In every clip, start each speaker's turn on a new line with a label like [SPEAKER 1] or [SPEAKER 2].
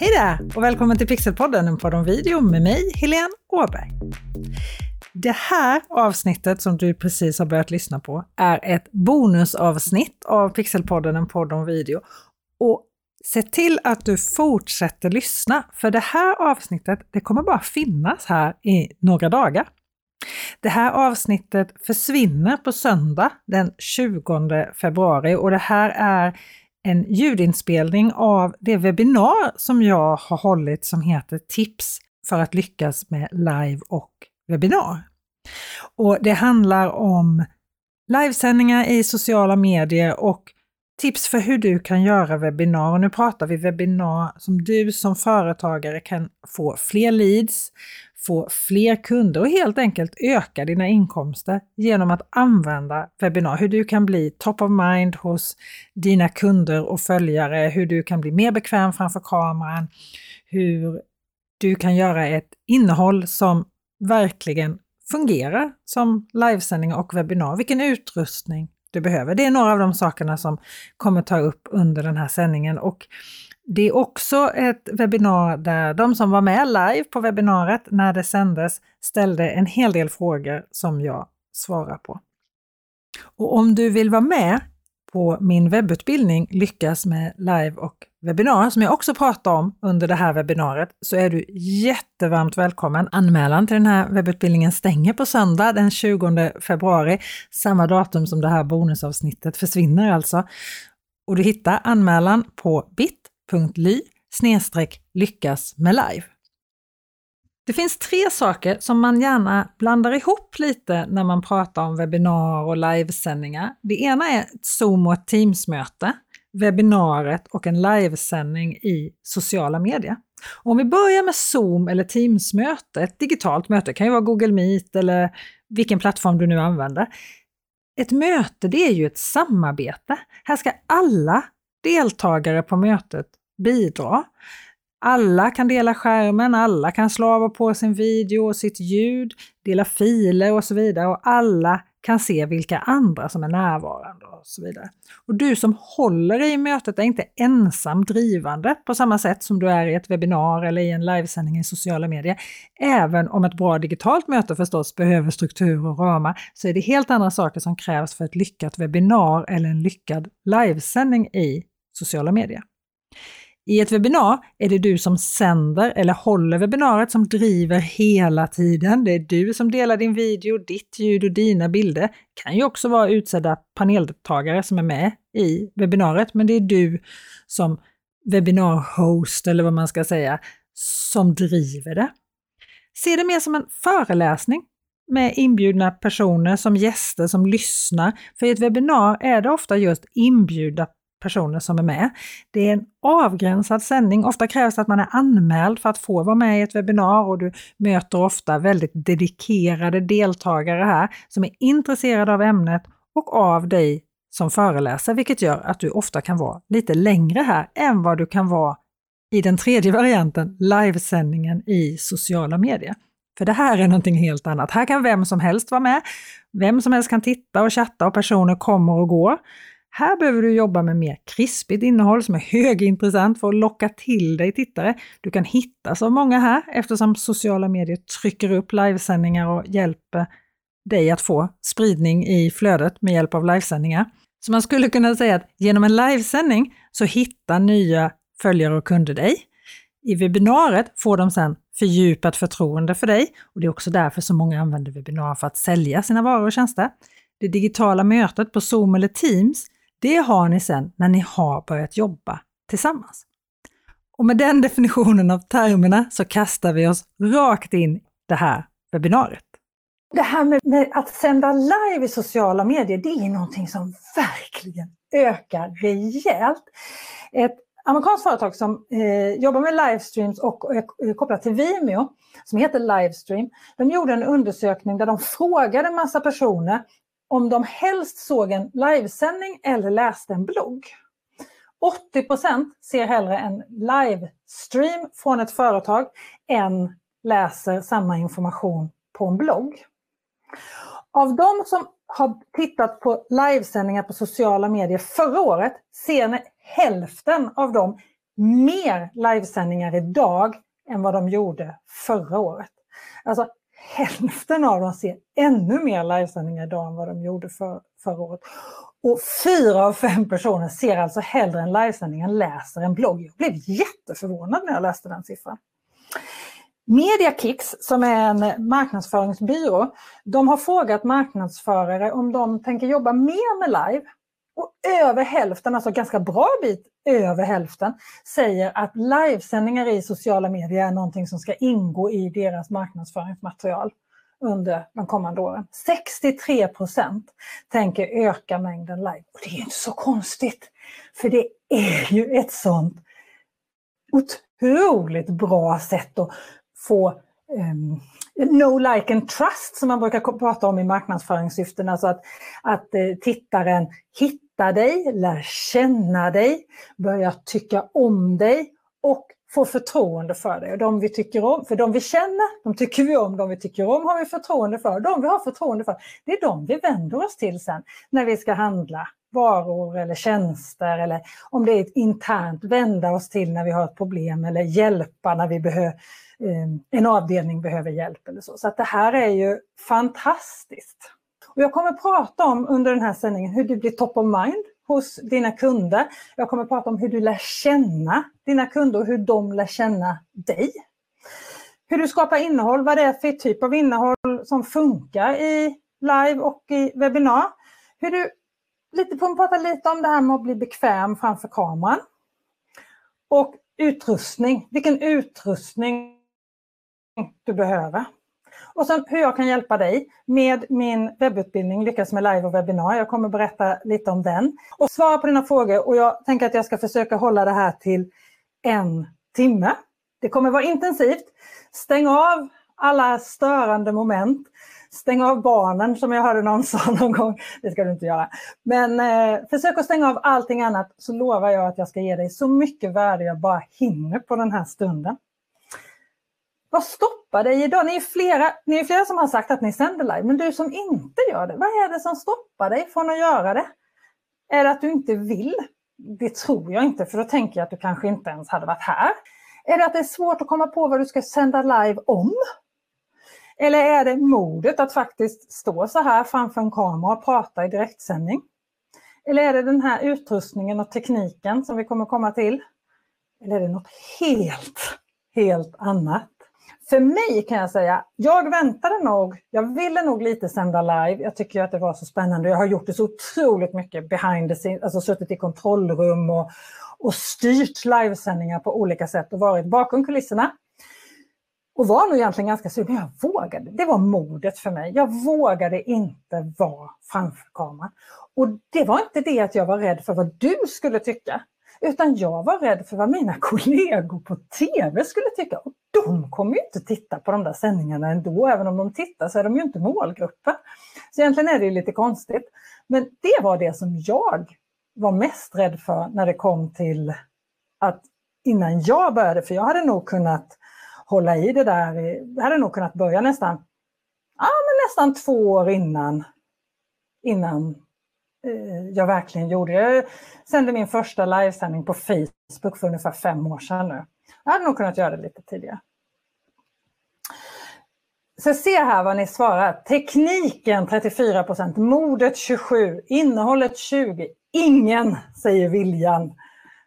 [SPEAKER 1] Hej där och välkommen till Pixelpodden, en podd om video med mig, Helene Åberg. Det här avsnittet som du precis har börjat lyssna på är ett bonusavsnitt av Pixelpodden, en podd om video. Och se till att du fortsätter lyssna, för det här avsnittet det kommer bara finnas här i några dagar. Det här avsnittet försvinner på söndag den 20 februari och det här är en ljudinspelning av det webbinar som jag har hållit som heter Tips för att lyckas med live och webbinar. Och det handlar om livesändningar i sociala medier och tips för hur du kan göra webbinar. Och nu pratar vi webbinar som du som företagare kan få fler leads, få fler kunder och helt enkelt öka dina inkomster genom att använda webbinar. Hur du kan bli top of mind hos dina kunder och följare, hur du kan bli mer bekväm framför kameran, hur du kan göra ett innehåll som verkligen fungerar som livesändning och webbinar, vilken utrustning du behöver. Det är några av de sakerna som kommer ta upp under den här sändningen och det är också ett webbinar där de som var med live på webbinariet när det sändes ställde en hel del frågor som jag svarar på. Och om du vill vara med på min webbutbildning Lyckas med live och webbinar som jag också pratar om under det här webbinariet så är du jättevarmt välkommen. Anmälan till den här webbutbildningen stänger på söndag den 20 februari, samma datum som det här bonusavsnittet försvinner alltså. Och du hittar anmälan på bit bit.ly lyckas med live. Det finns tre saker som man gärna blandar ihop lite när man pratar om webbinar och livesändningar. Det ena är ett Zoom och ett Teams-möte, webbinariet och en livesändning i sociala medier. om vi börjar med Zoom eller Teams-möte, ett digitalt möte, kan ju vara Google Meet eller vilken plattform du nu använder. Ett möte, det är ju ett samarbete. Här ska alla deltagare på mötet bidra. Alla kan dela skärmen, alla kan slå av och på sin video och sitt ljud, dela filer och så vidare och alla kan se vilka andra som är närvarande och så vidare. Och du som håller i mötet är inte ensam drivande på samma sätt som du är i ett webbinar eller i en livesändning i sociala medier. Även om ett bra digitalt möte förstås behöver struktur och ramar så är det helt andra saker som krävs för ett lyckat webbinar eller en lyckad livesändning i sociala medier. I ett webbinar är det du som sänder eller håller webbinariet som driver hela tiden. Det är du som delar din video, ditt ljud och dina bilder. Det kan ju också vara utsedda paneldeltagare som är med i webbinariet, men det är du som webbinarhost eller vad man ska säga, som driver det. Se det mer som en föreläsning med inbjudna personer som gäster som lyssnar. För i ett webbinar är det ofta just inbjudna personer som är med. Det är en avgränsad sändning. Ofta krävs det att man är anmäld för att få vara med i ett webbinar och du möter ofta väldigt dedikerade deltagare här som är intresserade av ämnet och av dig som föreläser, vilket gör att du ofta kan vara lite längre här än vad du kan vara i den tredje varianten, livesändningen i sociala medier. För det här är någonting helt annat. Här kan vem som helst vara med. Vem som helst kan titta och chatta och personer kommer och går. Här behöver du jobba med mer krispigt innehåll som är högintressant för att locka till dig tittare. Du kan hittas av många här eftersom sociala medier trycker upp livesändningar och hjälper dig att få spridning i flödet med hjälp av livesändningar. Så man skulle kunna säga att genom en livesändning så hittar nya följare och kunder dig. I webbinariet får de sedan fördjupat förtroende för dig och det är också därför så många använder webbinar för att sälja sina varor och tjänster. Det digitala mötet på Zoom eller Teams det har ni sen när ni har börjat jobba tillsammans. Och med den definitionen av termerna så kastar vi oss rakt in i det här webbinariet. Det här med, med, att sända live i sociala medier, det är någonting som verkligen ökar rejält. Ett amerikanskt företag som eh, jobbar med livestreams och är kopplat till Vimeo, som heter Livestream, de gjorde en undersökning där de frågade massa personer om de helst såg en livesändning eller läste en blogg. 80% ser hellre en livestream från ett företag än läser samma information på en blogg. Av de som har tittat på livesändningar på sociala medier förra året ser ni hälften av dem mer livesändningar idag än vad de gjorde förra året. Alltså hälften av dem ser ännu mer livesändningar idag än vad de gjorde för, förra året. Och fyra av fem personer ser alltså hellre en livesändning än läser en blogg. Jag blev jätteförvånad när jag läste den siffran. Mediakicks, som är en marknadsföringsbyrå, de har frågat marknadsförare om de tänker jobba mer med live. Och över hälften, alltså ganska bra bit över hälften, säger att livesändningar i sociala medier är någonting som ska ingå i deras marknadsföringsmaterial under de kommande åren. 63 procent tänker öka mängden live. Och det är inte så konstigt, för det är ju ett sånt otroligt bra sätt att få um, no like and trust som man brukar prata om i marknadsföringssyften. Alltså att, att eh, tittaren hittar dig, lär känna dig, börjar tycka om dig och får förtroende för dig. Och de vi tycker om, för de vi känner, de tycker vi om, de vi tycker om har vi förtroende för. De vi har förtroende för, det är de vi vänder oss till sen när vi ska handla varor eller tjänster eller om det är ett internt vända oss till när vi har ett problem eller hjälpa när vi behöver eh, en avdelning behöver hjälp eller så. Så att det här är ju fantastiskt. Och jag kommer prata om under den här sändningen hur du blir top of mind hos dina kunder. Jag kommer prata om hur du lär känna dina kunder och hur de lär känna dig. Hur du skapar innehåll, vad det är för typ av innehåll som funkar i live och i webbinar. Hur du lite, prata lite om det här med att bli bekväm framför kameran. Och utrustning, vilken utrustning du behöver. Och sen hur jag kan hjälpa dig med min webbutbildning Lyckas med live och webbinar. Jag kommer berätta lite om den och svara på dina frågor och jag tänker att jag ska försöka hålla det här till en timme. Det kommer vara intensivt. Stäng av alla störande moment. Stäng av barnen som jag hörde någon sa någon gång. Det ska du inte göra. Men eh, försök att stänga av allting annat så lovar jag att jag ska ge dig så mycket värde jag bara hinner på den här stunden. Vad stoppar dig idag? Ni är, flera, ni är flera som har sagt att ni sänder live, men du som inte gör det, vad är det som stoppar dig från att göra det? Är det att du inte vill? Det tror jag inte, för då tänker jag att du kanske inte ens hade varit här. Är det att det är svårt att komma på vad du ska sända live om? Eller är det modet att faktiskt stå så här framför en kamera och prata i direktsändning? Eller är det den här utrustningen och tekniken som vi kommer komma till? Eller är det något helt, helt annat? För mig kan jag säga, jag väntade nog, jag ville nog lite sända live. Jag tycker att det var så spännande. Jag har gjort det så otroligt mycket behind the scenes, alltså suttit i kontrollrum och, och styrt livesändningar på olika sätt och varit bakom kulisserna. Och var nog egentligen ganska sur, men jag vågade. Det var modet för mig. Jag vågade inte vara framför kameran. Och det var inte det att jag var rädd för vad du skulle tycka. Utan jag var rädd för vad mina kollegor på TV skulle tycka. Och de kommer ju inte titta på de där sändningarna ändå. Även om de tittar så är de ju inte målgruppen. Så egentligen är det lite konstigt. Men det var det som jag var mest rädd för när det kom till att innan jag började, för jag hade nog kunnat hålla i det där, jag hade nog kunnat börja nästan, ja, men nästan två år innan, innan Eh, jag verkligen gjorde. Jag sände min första livesändning på Facebook för ungefär fem år sedan nu. Jag hade nog kunnat göra det lite tidigare. Så se här vad ni svarar. Tekniken 34% modet 27, innehållet 20, ingen säger viljan.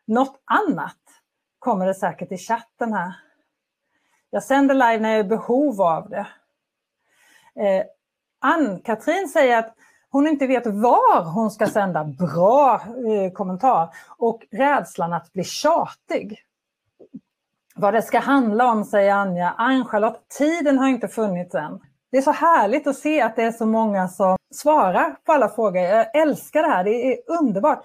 [SPEAKER 1] Något annat kommer det säkert i chatten här. Jag sänder live när jag är i behov av det. Eh, Ann-Katrin säger att hon inte vet var hon ska sända. Bra eh, kommentar. Och rädslan att bli tjatig. Vad det ska handla om, säger Anja. Ann-Charlotte, tiden har inte funnits än. Det är så härligt att se att det är så många som svarar på alla frågor. Jag älskar det här, det är underbart.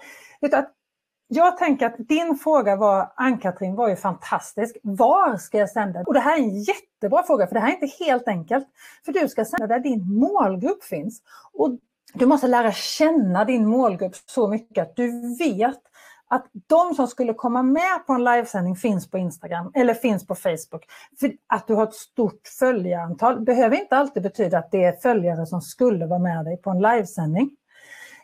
[SPEAKER 1] Jag tänker att din fråga var, Ann-Katrin, var ju fantastisk. Var ska jag sända? Och det här är en jättebra fråga, för det här är inte helt enkelt. För du ska sända där din målgrupp finns. Och du måste lära känna din målgrupp så mycket att du vet att de som skulle komma med på en livesändning finns på Instagram eller finns på Facebook. För att du har ett stort följarantal behöver inte alltid betyda att det är följare som skulle vara med dig på en livesändning.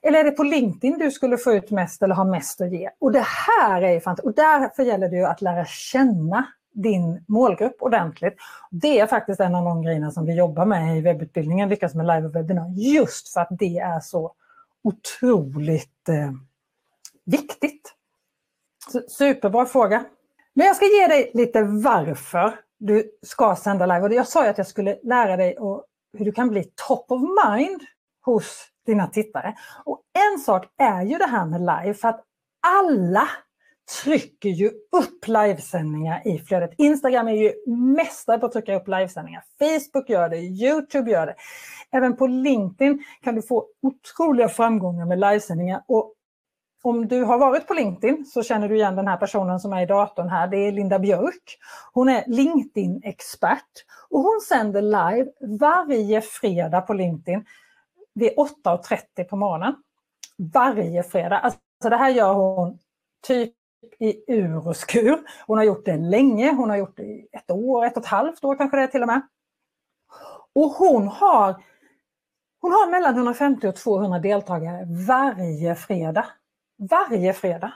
[SPEAKER 1] Eller är det på LinkedIn du skulle få ut mest eller ha mest att ge? Och det här är ju fantastiskt. Och därför gäller det ju att lära känna din målgrupp ordentligt. Det är faktiskt en av de grejerna som vi jobbar med i webbutbildningen, Lyckas med live och webbinar, just för att det är så otroligt eh, viktigt. Superbra fråga. Men jag ska ge dig lite varför du ska sända live. Och jag sa ju att jag skulle lära dig hur du kan bli top of mind hos dina tittare. Och en sak är ju det här med live, för att alla trycker ju upp livesändningar i flödet. Instagram är ju mästare på att trycka upp livesändningar. Facebook gör det, Youtube gör det. Även på LinkedIn kan du få otroliga framgångar med livesändningar. Och om du har varit på LinkedIn så känner du igen den här personen som är i datorn här. Det är Linda Björk. Hon är LinkedIn-expert och hon sänder live varje fredag på LinkedIn vid 8.30 på morgonen. Varje fredag. Alltså det här gör hon typ i ur och skur. Hon har gjort det länge, hon har gjort det i ett år, ett och ett halvt år kanske det är till och med. Och hon har, hon har mellan 150 och 200 deltagare varje fredag. Varje fredag.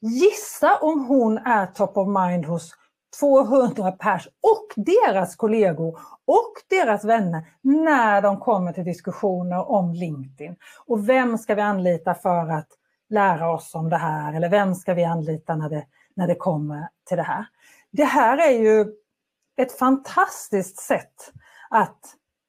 [SPEAKER 1] Gissa om hon är top of mind hos 200 pers och deras kollegor och deras vänner när de kommer till diskussioner om LinkedIn. Och vem ska vi anlita för att lära oss om det här eller vem ska vi anlita när det, när det kommer till det här. Det här är ju ett fantastiskt sätt att,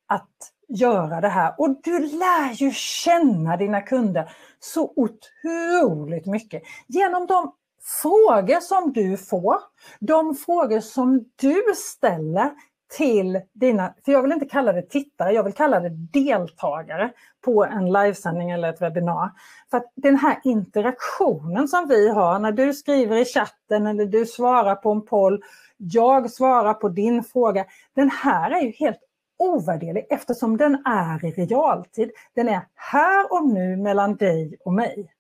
[SPEAKER 1] att göra det här och du lär ju känna dina kunder så otroligt mycket genom de frågor som du får, de frågor som du ställer till dina, för jag vill inte kalla det tittare, jag vill kalla det deltagare på en livesändning eller ett webbinar. För att den här interaktionen som vi har när du skriver i chatten eller du svarar på en poll, jag svarar på din fråga. Den här är ju helt ovärderlig eftersom den är i realtid. Den är här och nu mellan dig och mig.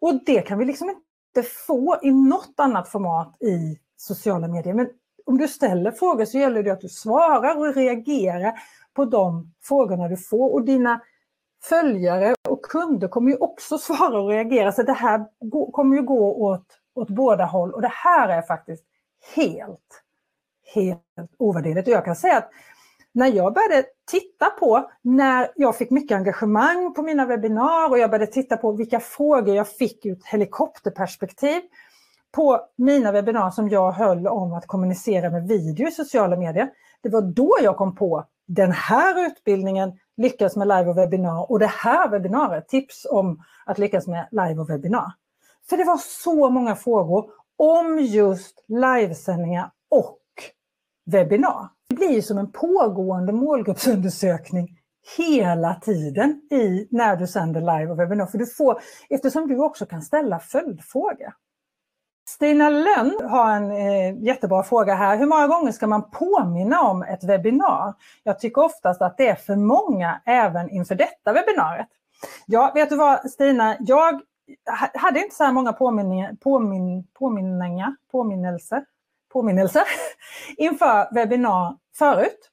[SPEAKER 1] Och det kan vi liksom inte få i något annat format i sociala medier. Men om du ställer frågor så gäller det att du svarar och reagerar på de frågorna du får. Och dina följare och kunder kommer ju också svara och reagera. Så det här kommer ju gå åt, åt båda håll. Och det här är faktiskt helt, helt ovärderligt. Och jag kan säga att när jag började titta på, när jag fick mycket engagemang på mina webbinar och jag började titta på vilka frågor jag fick ur ett helikopterperspektiv på mina webbinar som jag höll om att kommunicera med video i sociala medier. Det var då jag kom på den här utbildningen, Lyckas med live och webbinar och det här webbinariet, tips om att lyckas med live och webbinar. För det var så många frågor om just livesändningar och webbinar. Det blir som en pågående målgruppsundersökning hela tiden i, när du sänder live och webbinar. För du får, eftersom du också kan ställa följdfrågor. Stina Lönn har en eh, jättebra fråga här. Hur många gånger ska man påminna om ett webbinar? Jag tycker oftast att det är för många även inför detta webbinariet. Ja, vet du vad Stina, jag hade inte så här många påminningar, påmin, påminningar, påminnelser, påminnelser inför webbinar förut.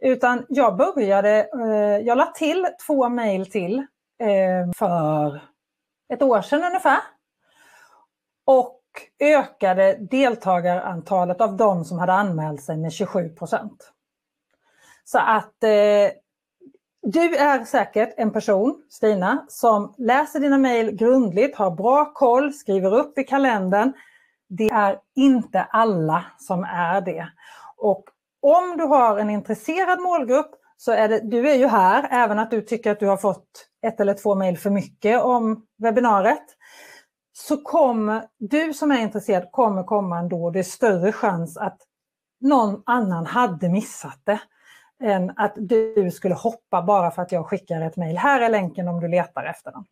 [SPEAKER 1] Utan jag började, eh, jag la till två mejl till eh, för ett år sedan ungefär. Och ökade deltagarantalet av de som hade anmält sig med 27 procent. Så att eh, du är säkert en person, Stina, som läser dina mejl grundligt, har bra koll, skriver upp i kalendern. Det är inte alla som är det. Och om du har en intresserad målgrupp så är det, du är ju här, även att du tycker att du har fått ett eller två mejl för mycket om webbinariet så kommer du som är intresserad kommer komma ändå. Det är större chans att någon annan hade missat det än att du skulle hoppa bara för att jag skickar ett mejl. Här är länken om du letar efter den.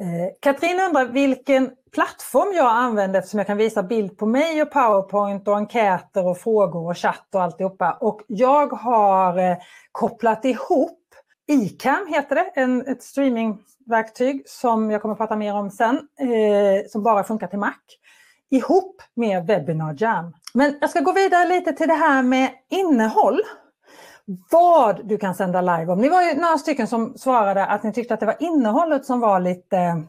[SPEAKER 1] Eh, Katrin undrar vilken plattform jag använder eftersom jag kan visa bild på mig och Powerpoint och enkäter och frågor och chatt och alltihopa. Och jag har eh, kopplat ihop ICAM heter det, en, ett verktyg som jag kommer att prata mer om sen, eh, som bara funkar till Mac, ihop med Webinar Jam. Men jag ska gå vidare lite till det här med innehåll. vad du kan sända live om. Ni var ju några stycken som svarade att ni tyckte att det var innehållet som var lite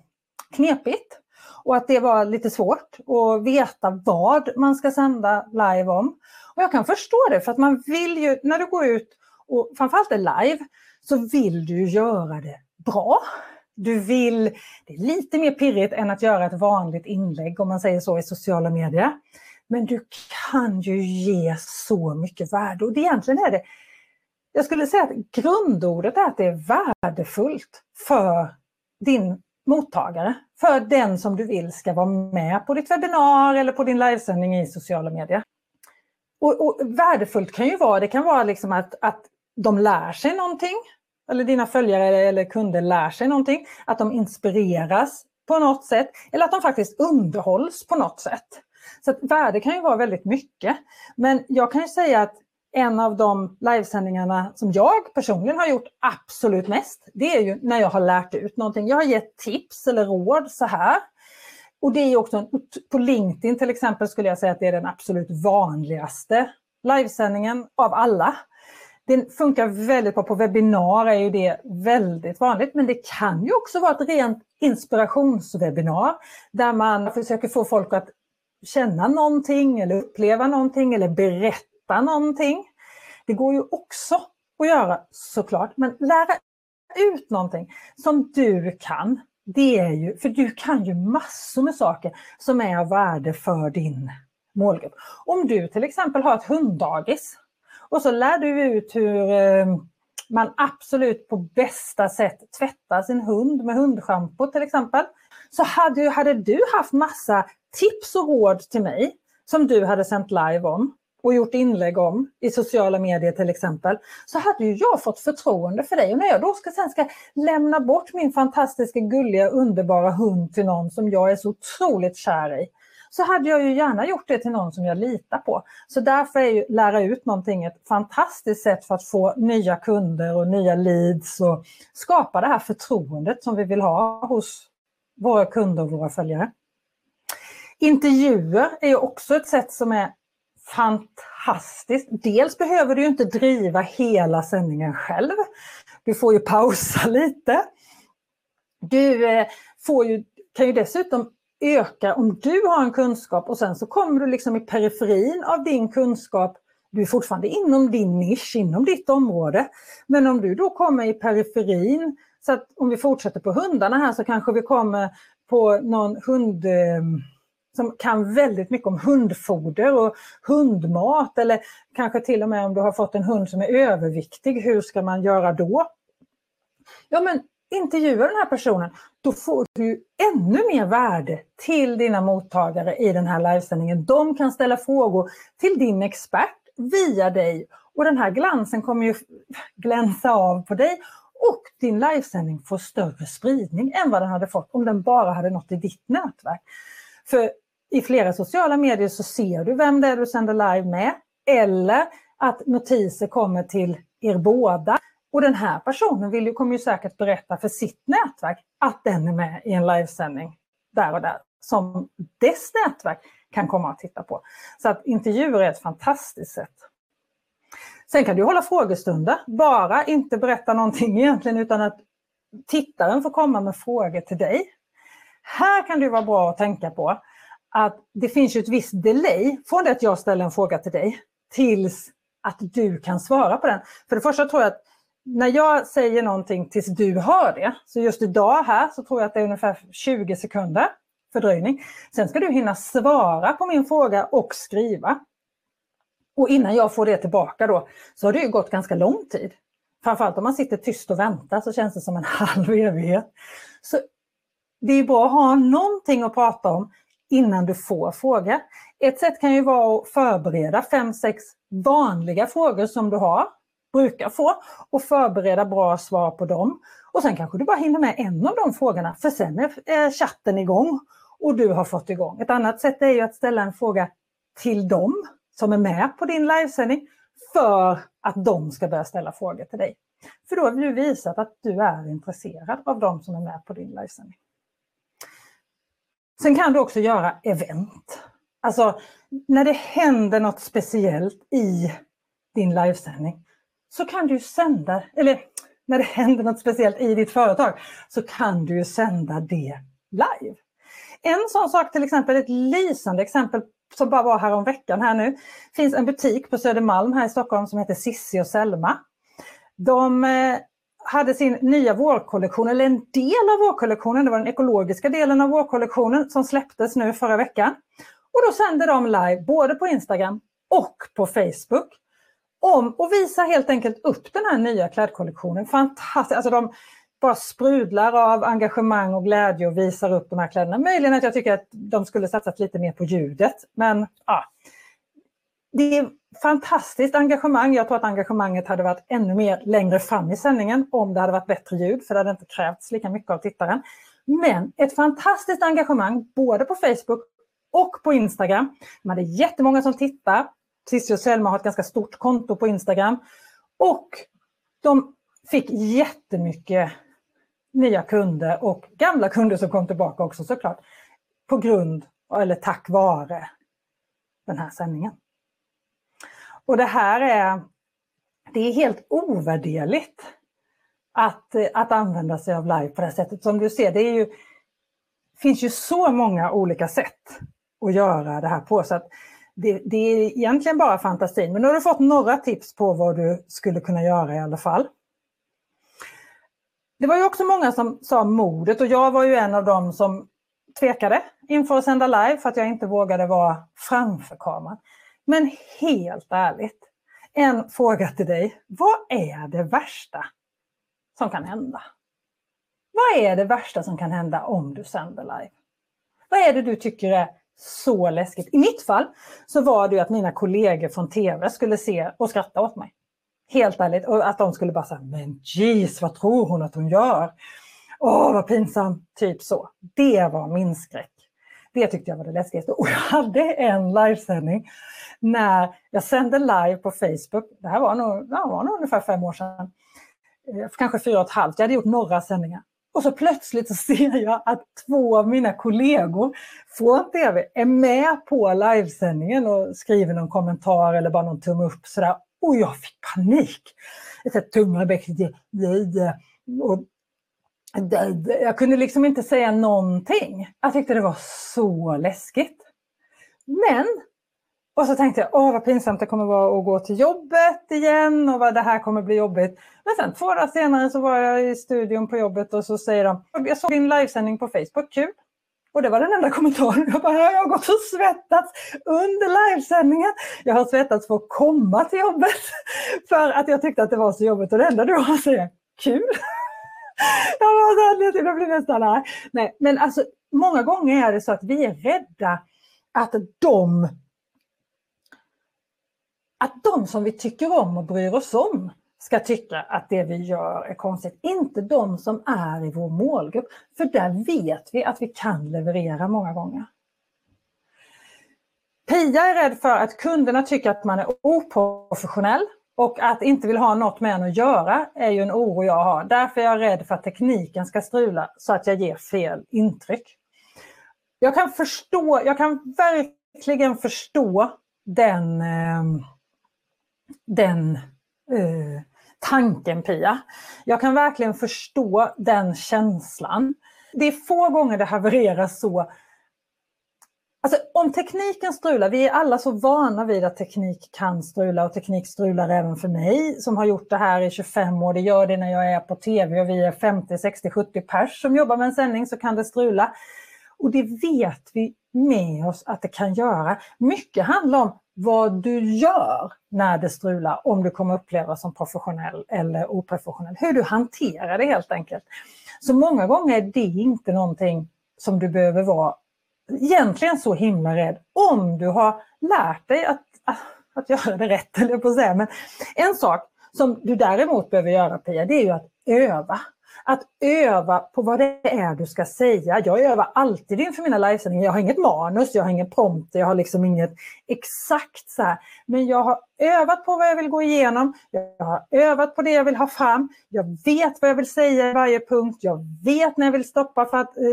[SPEAKER 1] knepigt och att det var lite svårt att veta vad man ska sända live om. Och jag kan förstå det för att man vill ju, när du går ut och framförallt är live, så vill du göra det bra. Du vill, det är lite mer pirrigt än att göra ett vanligt inlägg om man säger så i sociala medier. Men du kan ju ge så mycket värde och det egentligen är det, jag skulle säga att grundordet är att det är värdefullt för din mottagare, för den som du vill ska vara med på ditt webbinar eller på din livesändning i sociala medier. Och, och värdefullt kan ju vara, det kan vara liksom att, att de lär sig någonting, eller dina följare eller kunder lär sig någonting, att de inspireras på något sätt eller att de faktiskt underhålls på något sätt. Så att värde kan ju vara väldigt mycket. Men jag kan ju säga att en av de livesändningarna som jag personligen har gjort absolut mest, det är ju när jag har lärt ut någonting. Jag har gett tips eller råd så här. Och det är också, en, på LinkedIn till exempel skulle jag säga att det är den absolut vanligaste livesändningen av alla. Det funkar väldigt bra, på webbinar är ju det väldigt vanligt, men det kan ju också vara ett rent inspirationswebbinar där man försöker få folk att känna någonting eller uppleva någonting eller berätta någonting. Det går ju också att göra såklart, men lära ut någonting som du kan. Det är ju, för du kan ju massor med saker som är av värde för din målgrupp. Om du till exempel har ett hunddagis och så lär du ut hur eh, man absolut på bästa sätt tvättar sin hund med hundschampo till exempel. Så hade, hade du haft massa tips och råd till mig som du hade sänt live om och gjort inlägg om i sociala medier till exempel, så hade ju jag fått förtroende för dig. Och när jag då ska, sen ska lämna bort min fantastiska, gulliga, underbara hund till någon som jag är så otroligt kär i, så hade jag ju gärna gjort det till någon som jag litar på. Så därför är ju lära ut någonting ett fantastiskt sätt för att få nya kunder och nya leads och skapa det här förtroendet som vi vill ha hos våra kunder och våra följare. Intervjuer är också ett sätt som är fantastiskt. Dels behöver du inte driva hela sändningen själv. Du får ju pausa lite. Du eh, får ju, kan ju dessutom öka om du har en kunskap och sen så kommer du liksom i periferin av din kunskap. Du är fortfarande inom din nisch, inom ditt område. Men om du då kommer i periferin, så att om vi fortsätter på hundarna här så kanske vi kommer på någon hund eh, som kan väldigt mycket om hundfoder och hundmat eller kanske till och med om du har fått en hund som är överviktig, hur ska man göra då? Ja men intervjua den här personen, då får du ännu mer värde till dina mottagare i den här livesändningen. De kan ställa frågor till din expert via dig och den här glansen kommer ju glänsa av på dig och din livesändning får större spridning än vad den hade fått om den bara hade nått i ditt nätverk. För i flera sociala medier så ser du vem det är du sänder live med eller att notiser kommer till er båda. Och den här personen vill ju, kommer ju säkert berätta för sitt nätverk att den är med i en livesändning där och där som dess nätverk kan komma att titta på. Så att intervjuer är ett fantastiskt sätt. Sen kan du hålla frågestunder, bara inte berätta någonting egentligen utan att tittaren får komma med frågor till dig. Här kan det vara bra att tänka på att det finns ju ett visst delay från det att jag ställer en fråga till dig tills att du kan svara på den. För det första tror jag att när jag säger någonting tills du hör det, så just idag här så tror jag att det är ungefär 20 sekunder fördröjning. Sen ska du hinna svara på min fråga och skriva. Och innan jag får det tillbaka då, så har det ju gått ganska lång tid. Framförallt om man sitter tyst och väntar så känns det som en halv evighet. Så det är bra att ha någonting att prata om innan du får fråga. Ett sätt kan ju vara att förbereda fem, sex vanliga frågor som du har, brukar få, och förbereda bra svar på dem. Och sen kanske du bara hinner med en av de frågorna, för sen är chatten igång och du har fått igång. Ett annat sätt är ju att ställa en fråga till dem som är med på din livesändning för att de ska börja ställa frågor till dig. För då har du visat att du är intresserad av de som är med på din livesändning. Sen kan du också göra event. Alltså när det händer något speciellt i din livesändning så kan du sända, eller när det händer något speciellt i ditt företag, så kan du sända det live. En sån sak till exempel, ett lysande exempel som bara var här om veckan här nu, finns en butik på Södermalm här i Stockholm som heter Sissi och Selma. De eh, hade sin nya vårkollektion, eller en del av vårkollektionen, det var den ekologiska delen av vårkollektionen som släpptes nu förra veckan. Och då sände de live både på Instagram och på Facebook om och visar helt enkelt upp den här nya klädkollektionen. Fantastiskt! Alltså de bara sprudlar av engagemang och glädje och visar upp de här kläderna. Möjligen att jag tycker att de skulle satsat lite mer på ljudet, men ja. Det är fantastiskt engagemang. Jag tror att engagemanget hade varit ännu mer längre fram i sändningen om det hade varit bättre ljud, för det hade inte krävts lika mycket av tittaren. Men ett fantastiskt engagemang både på Facebook och på Instagram. De hade jättemånga som tittar. Cissi och Selma har ett ganska stort konto på Instagram. Och de fick jättemycket nya kunder och gamla kunder som kom tillbaka också såklart. På grund, eller tack vare, den här sändningen. Och det här är, det är helt ovärderligt att, att använda sig av live på det här sättet. Som du ser, det är ju, finns ju så många olika sätt att göra det här på. Så att det, det är egentligen bara fantasin. Men nu har du fått några tips på vad du skulle kunna göra i alla fall. Det var ju också många som sa modet och jag var ju en av dem som tvekade inför att sända live för att jag inte vågade vara framför kameran. Men helt ärligt, en fråga till dig. Vad är det värsta som kan hända? Vad är det värsta som kan hända om du sänder live? Vad är det du tycker är så läskigt? I mitt fall så var det ju att mina kollegor från TV skulle se och skratta åt mig. Helt ärligt. Och att de skulle bara säga, men jeez, vad tror hon att hon gör? Åh, vad pinsamt. Typ så. Det var min skräck. Det tyckte jag var det läskigaste. Och jag hade en livesändning när jag sände live på Facebook. Det här var nog, ja, var nog ungefär fem år sedan. Eh, kanske fyra och ett halvt. Jag hade gjort några sändningar. Och så plötsligt så ser jag att två av mina kollegor från TV är med på livesändningen och skriver någon kommentar eller bara någon tumme upp sådär. Och jag fick panik. Tungan. Och jag kunde liksom inte säga någonting. Jag tyckte det var så läskigt. Men, och så tänkte jag, åh vad pinsamt det kommer vara att gå till jobbet igen och vad det här kommer bli jobbigt. Men sen två dagar senare så var jag i studion på jobbet och så säger de, jag såg din livesändning på Facebook, kul. Och det var den enda kommentaren. Jag bara, jag har gått och svettats under livesändningen. Jag har svettats för att komma till jobbet för att jag tyckte att det var så jobbigt. Och det enda du har att säga, kul. Jag, var så, jag blir nästan arg. Nej, men alltså många gånger är det så att vi är rädda att de att de som vi tycker om och bryr oss om ska tycka att det vi gör är konstigt. Inte de som är i vår målgrupp. För där vet vi att vi kan leverera många gånger. Pia är rädd för att kunderna tycker att man är oprofessionell och att inte vill ha något med en att göra är ju en oro jag har. Därför är jag rädd för att tekniken ska strula så att jag ger fel intryck. Jag kan förstå, jag kan verkligen förstå den, eh, den eh, tanken Pia. Jag kan verkligen förstå den känslan. Det är få gånger det havererar så Alltså om tekniken strular, vi är alla så vana vid att teknik kan strula och teknik strular även för mig som har gjort det här i 25 år. Det gör det när jag är på tv och vi är 50, 60, 70 pers som jobbar med en sändning så kan det strula. Och det vet vi med oss att det kan göra. Mycket handlar om vad du gör när det strular, om du kommer uppleva som professionell eller oprofessionell. Hur du hanterar det helt enkelt. Så många gånger är det inte någonting som du behöver vara egentligen så himla rädd om du har lärt dig att, att göra det rätt, eller på att säga. Men en sak som du däremot behöver göra Pia, det är ju att öva. Att öva på vad det är du ska säga. Jag övar alltid inför mina livesändningar. Jag har inget manus, jag har ingen prompter, jag har liksom inget exakt så här. Men jag har övat på vad jag vill gå igenom. Jag har övat på det jag vill ha fram. Jag vet vad jag vill säga i varje punkt. Jag vet när jag vill stoppa för att eh,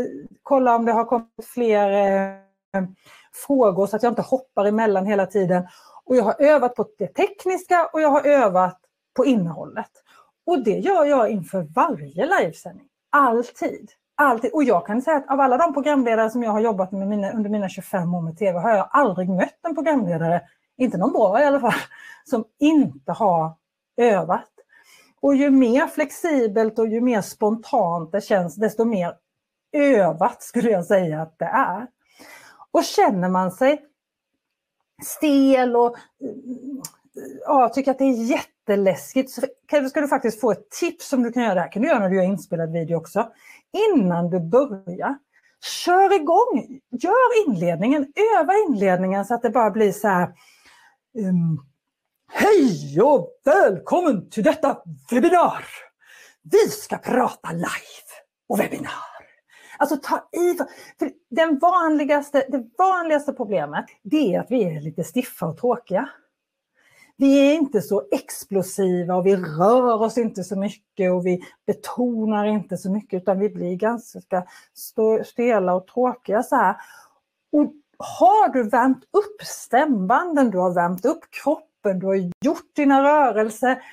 [SPEAKER 1] kolla om det har kommit fler eh, frågor så att jag inte hoppar emellan hela tiden. Och jag har övat på det tekniska och jag har övat på innehållet. Och det gör jag inför varje livesändning. Alltid. Alltid. Och jag kan säga att av alla de programledare som jag har jobbat med mina, under mina 25 år med TV har jag aldrig mött en programledare, inte någon bra i alla fall, som inte har övat. Och ju mer flexibelt och ju mer spontant det känns, desto mer övat skulle jag säga att det är. Och känner man sig stel och mm, ja, tycker att det är jätteläskigt så ska du faktiskt få ett tips som du kan göra. Det här kan du göra när du gör inspelad video också. Innan du börjar, kör igång! Gör inledningen, öva inledningen så att det bara blir så här um, Hej och välkommen till detta webbinar! Vi ska prata live och webbinar. Alltså ta i. För den vanligaste, det vanligaste problemet det är att vi är lite stiffa och tråkiga. Vi är inte så explosiva och vi rör oss inte så mycket och vi betonar inte så mycket utan vi blir ganska stela och tråkiga så här. Och har du värmt upp stämbanden, du har värmt upp kroppen, du har gjort dina rörelser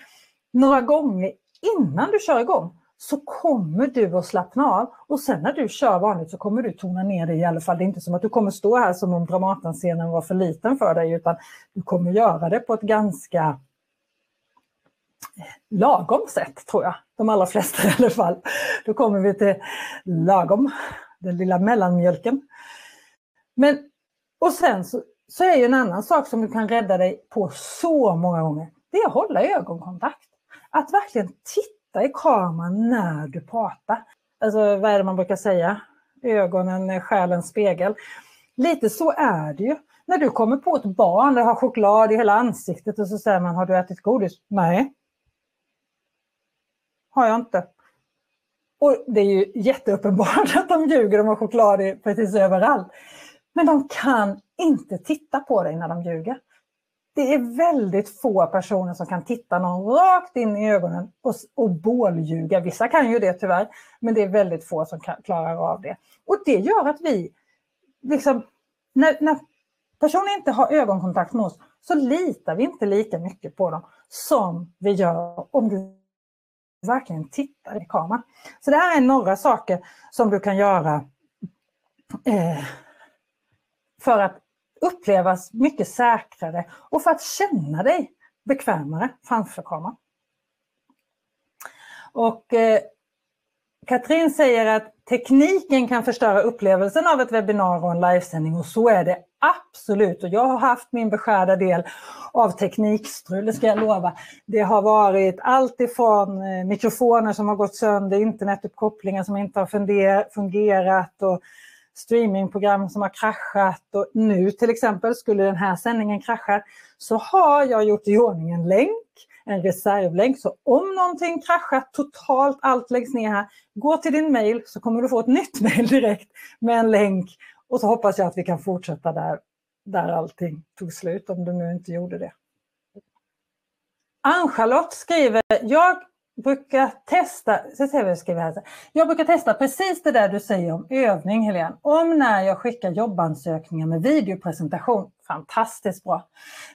[SPEAKER 1] några gånger innan du kör igång, så kommer du att slappna av. Och sen när du kör vanligt så kommer du tona ner dig i alla fall. Det är inte som att du kommer stå här som om Dramatenscenen var för liten för dig utan du kommer göra det på ett ganska lagom sätt tror jag. De allra flesta i alla fall. Då kommer vi till lagom, den lilla mellanmjölken. Men, och sen så, så är ju en annan sak som du kan rädda dig på så många gånger. Det är att hålla ögonkontakt. Att verkligen titta titta i kameran när du pratar. Alltså vad är det man brukar säga? Ögonen är själens spegel. Lite så är det ju. När du kommer på ett barn, det har choklad i hela ansiktet och så säger man, har du ätit godis? Nej. Har jag inte. Och det är ju jätteuppenbart att de ljuger, de har choklad i precis överallt. Men de kan inte titta på dig när de ljuger. Det är väldigt få personer som kan titta någon rakt in i ögonen och, och bålljuga. Vissa kan ju det tyvärr, men det är väldigt få som kan, klarar av det. Och det gör att vi, liksom, när, när personer inte har ögonkontakt med oss så litar vi inte lika mycket på dem som vi gör om du verkligen tittar i kameran. Så det här är några saker som du kan göra eh, för att upplevas mycket säkrare och för att känna dig bekvämare framför kameran. Och eh, Katrin säger att tekniken kan förstöra upplevelsen av ett webbinar och en livesändning och så är det absolut. Och jag har haft min beskärda del av teknikstrul, det ska jag lova. Det har varit allt ifrån eh, mikrofoner som har gått sönder, internetuppkopplingar som inte har fungerat och streamingprogram som har kraschat och nu till exempel skulle den här sändningen krascha så har jag gjort i ordning en länk, en reservlänk. Så om någonting kraschar totalt, allt läggs ner här, gå till din mail så kommer du få ett nytt mail direkt med en länk och så hoppas jag att vi kan fortsätta där, där allting tog slut om du nu inte gjorde det. Ann-Charlotte skriver, jag brukar testa, så ser vi skriver här. Jag brukar testa precis det där du säger om övning Helene. Om när jag skickar jobbansökningar med videopresentation. Fantastiskt bra.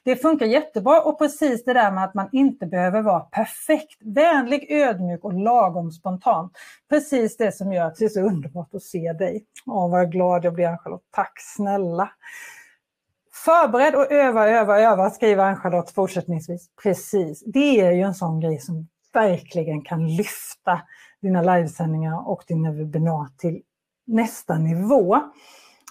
[SPEAKER 1] Det funkar jättebra och precis det där med att man inte behöver vara perfekt. Vänlig, ödmjuk och lagom spontan. Precis det som gör att det är så underbart att se dig. Åh, vad glad jag blir Ann-Charlotte. Tack snälla. Förbered och öva, öva, öva, skriver Ann-Charlotte fortsättningsvis. Precis, det är ju en sån grej som verkligen kan lyfta dina livesändningar och dina webbinar till nästa nivå.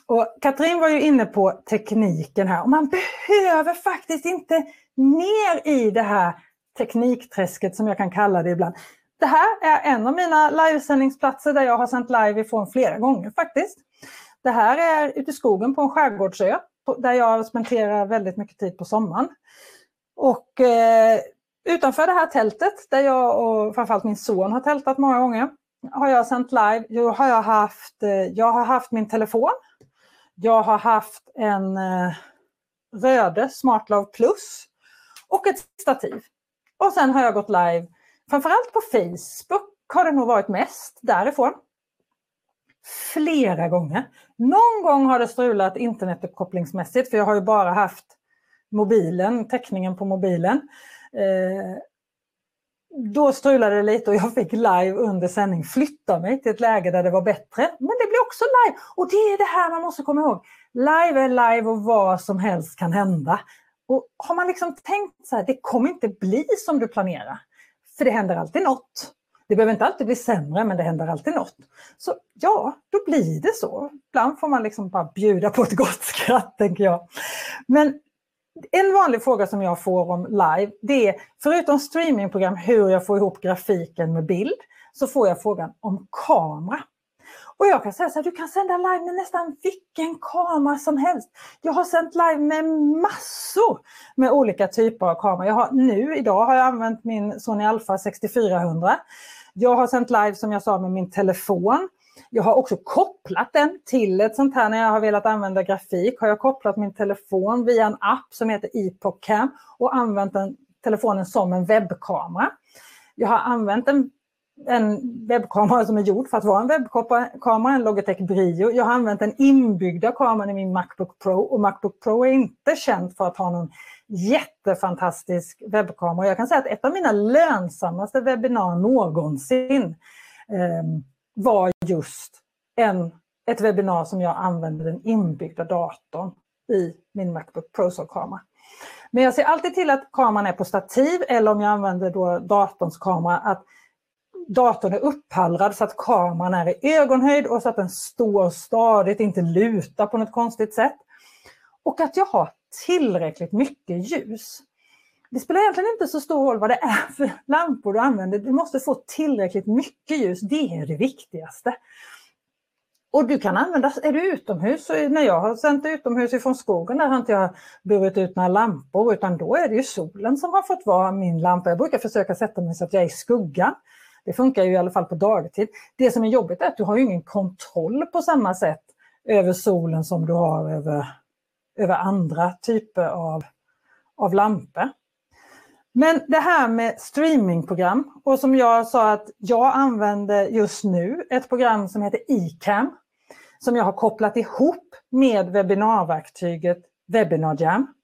[SPEAKER 1] Och Katrin var ju inne på tekniken här och man behöver faktiskt inte ner i det här teknikträsket som jag kan kalla det ibland. Det här är en av mina livesändningsplatser där jag har sänt live ifrån flera gånger faktiskt. Det här är ute i skogen på en skärgårdsö där jag spenderar väldigt mycket tid på sommaren. Och eh, utanför det här tältet, där jag och framförallt min son har tältat många gånger, har jag sänt live. Jag har, jag haft, eh, jag har haft min telefon. Jag har haft en eh, Röde SmartLove Plus och ett stativ. Och sen har jag gått live, framförallt på Facebook har det nog varit mest därifrån. Flera gånger. Någon gång har det strulat internetuppkopplingsmässigt för jag har ju bara haft mobilen, täckningen på mobilen. Eh, då strulade det lite och jag fick live under sändning flytta mig till ett läge där det var bättre. Men det blir också live och det är det här man måste komma ihåg. Live är live och vad som helst kan hända. Och har man liksom tänkt så här, det kommer inte bli som du planerar. För det händer alltid något. Det behöver inte alltid bli sämre, men det händer alltid något. Så ja, då blir det så. Ibland får man liksom bara bjuda på ett gott skratt, tänker jag. Men en vanlig fråga som jag får om live, det är förutom streamingprogram hur jag får ihop grafiken med bild, så får jag frågan om kamera. Och jag kan säga så här, du kan sända live med nästan vilken kamera som helst. Jag har sänt live med massor med olika typer av kameror. Jag har, nu idag har jag använt min Sony Alpha 6400. Jag har sänt live som jag sa med min telefon. Jag har också kopplat den till ett sånt här, när jag har velat använda grafik, har jag kopplat min telefon via en app som heter Epocam och använt den, telefonen som en webbkamera. Jag har använt en, en webbkamera som är gjord för att vara en webbkamera, en Logitech Brio. Jag har använt den inbyggda kameran i min Macbook Pro och Macbook Pro är inte känd för att ha någon jättefantastisk webbkamera. Jag kan säga att ett av mina lönsammaste webbinar någonsin eh, var just en, ett webbinar som jag använde den inbyggda datorn i min Macbook Pro kamera. Men jag ser alltid till att kameran är på stativ eller om jag använder då datorns kamera att datorn är upphallrad så att kameran är i ögonhöjd och så att den står stadigt, inte lutar på något konstigt sätt. Och att jag har tillräckligt mycket ljus. Det spelar egentligen inte så stor roll vad det är för lampor du använder. Du måste få tillräckligt mycket ljus. Det är det viktigaste. Och du kan använda, är du utomhus, när jag har sänt utomhus ifrån skogen, där har inte jag burit ut några lampor, utan då är det ju solen som har fått vara min lampa. Jag brukar försöka sätta mig så att jag är i skuggan. Det funkar ju i alla fall på dagtid. Det som är jobbigt är att du har ingen kontroll på samma sätt över solen som du har över, över andra typer av, av lampor. Men det här med streamingprogram och som jag sa att jag använder just nu ett program som heter eCam som jag har kopplat ihop med webbinarverktyget WebinarJam.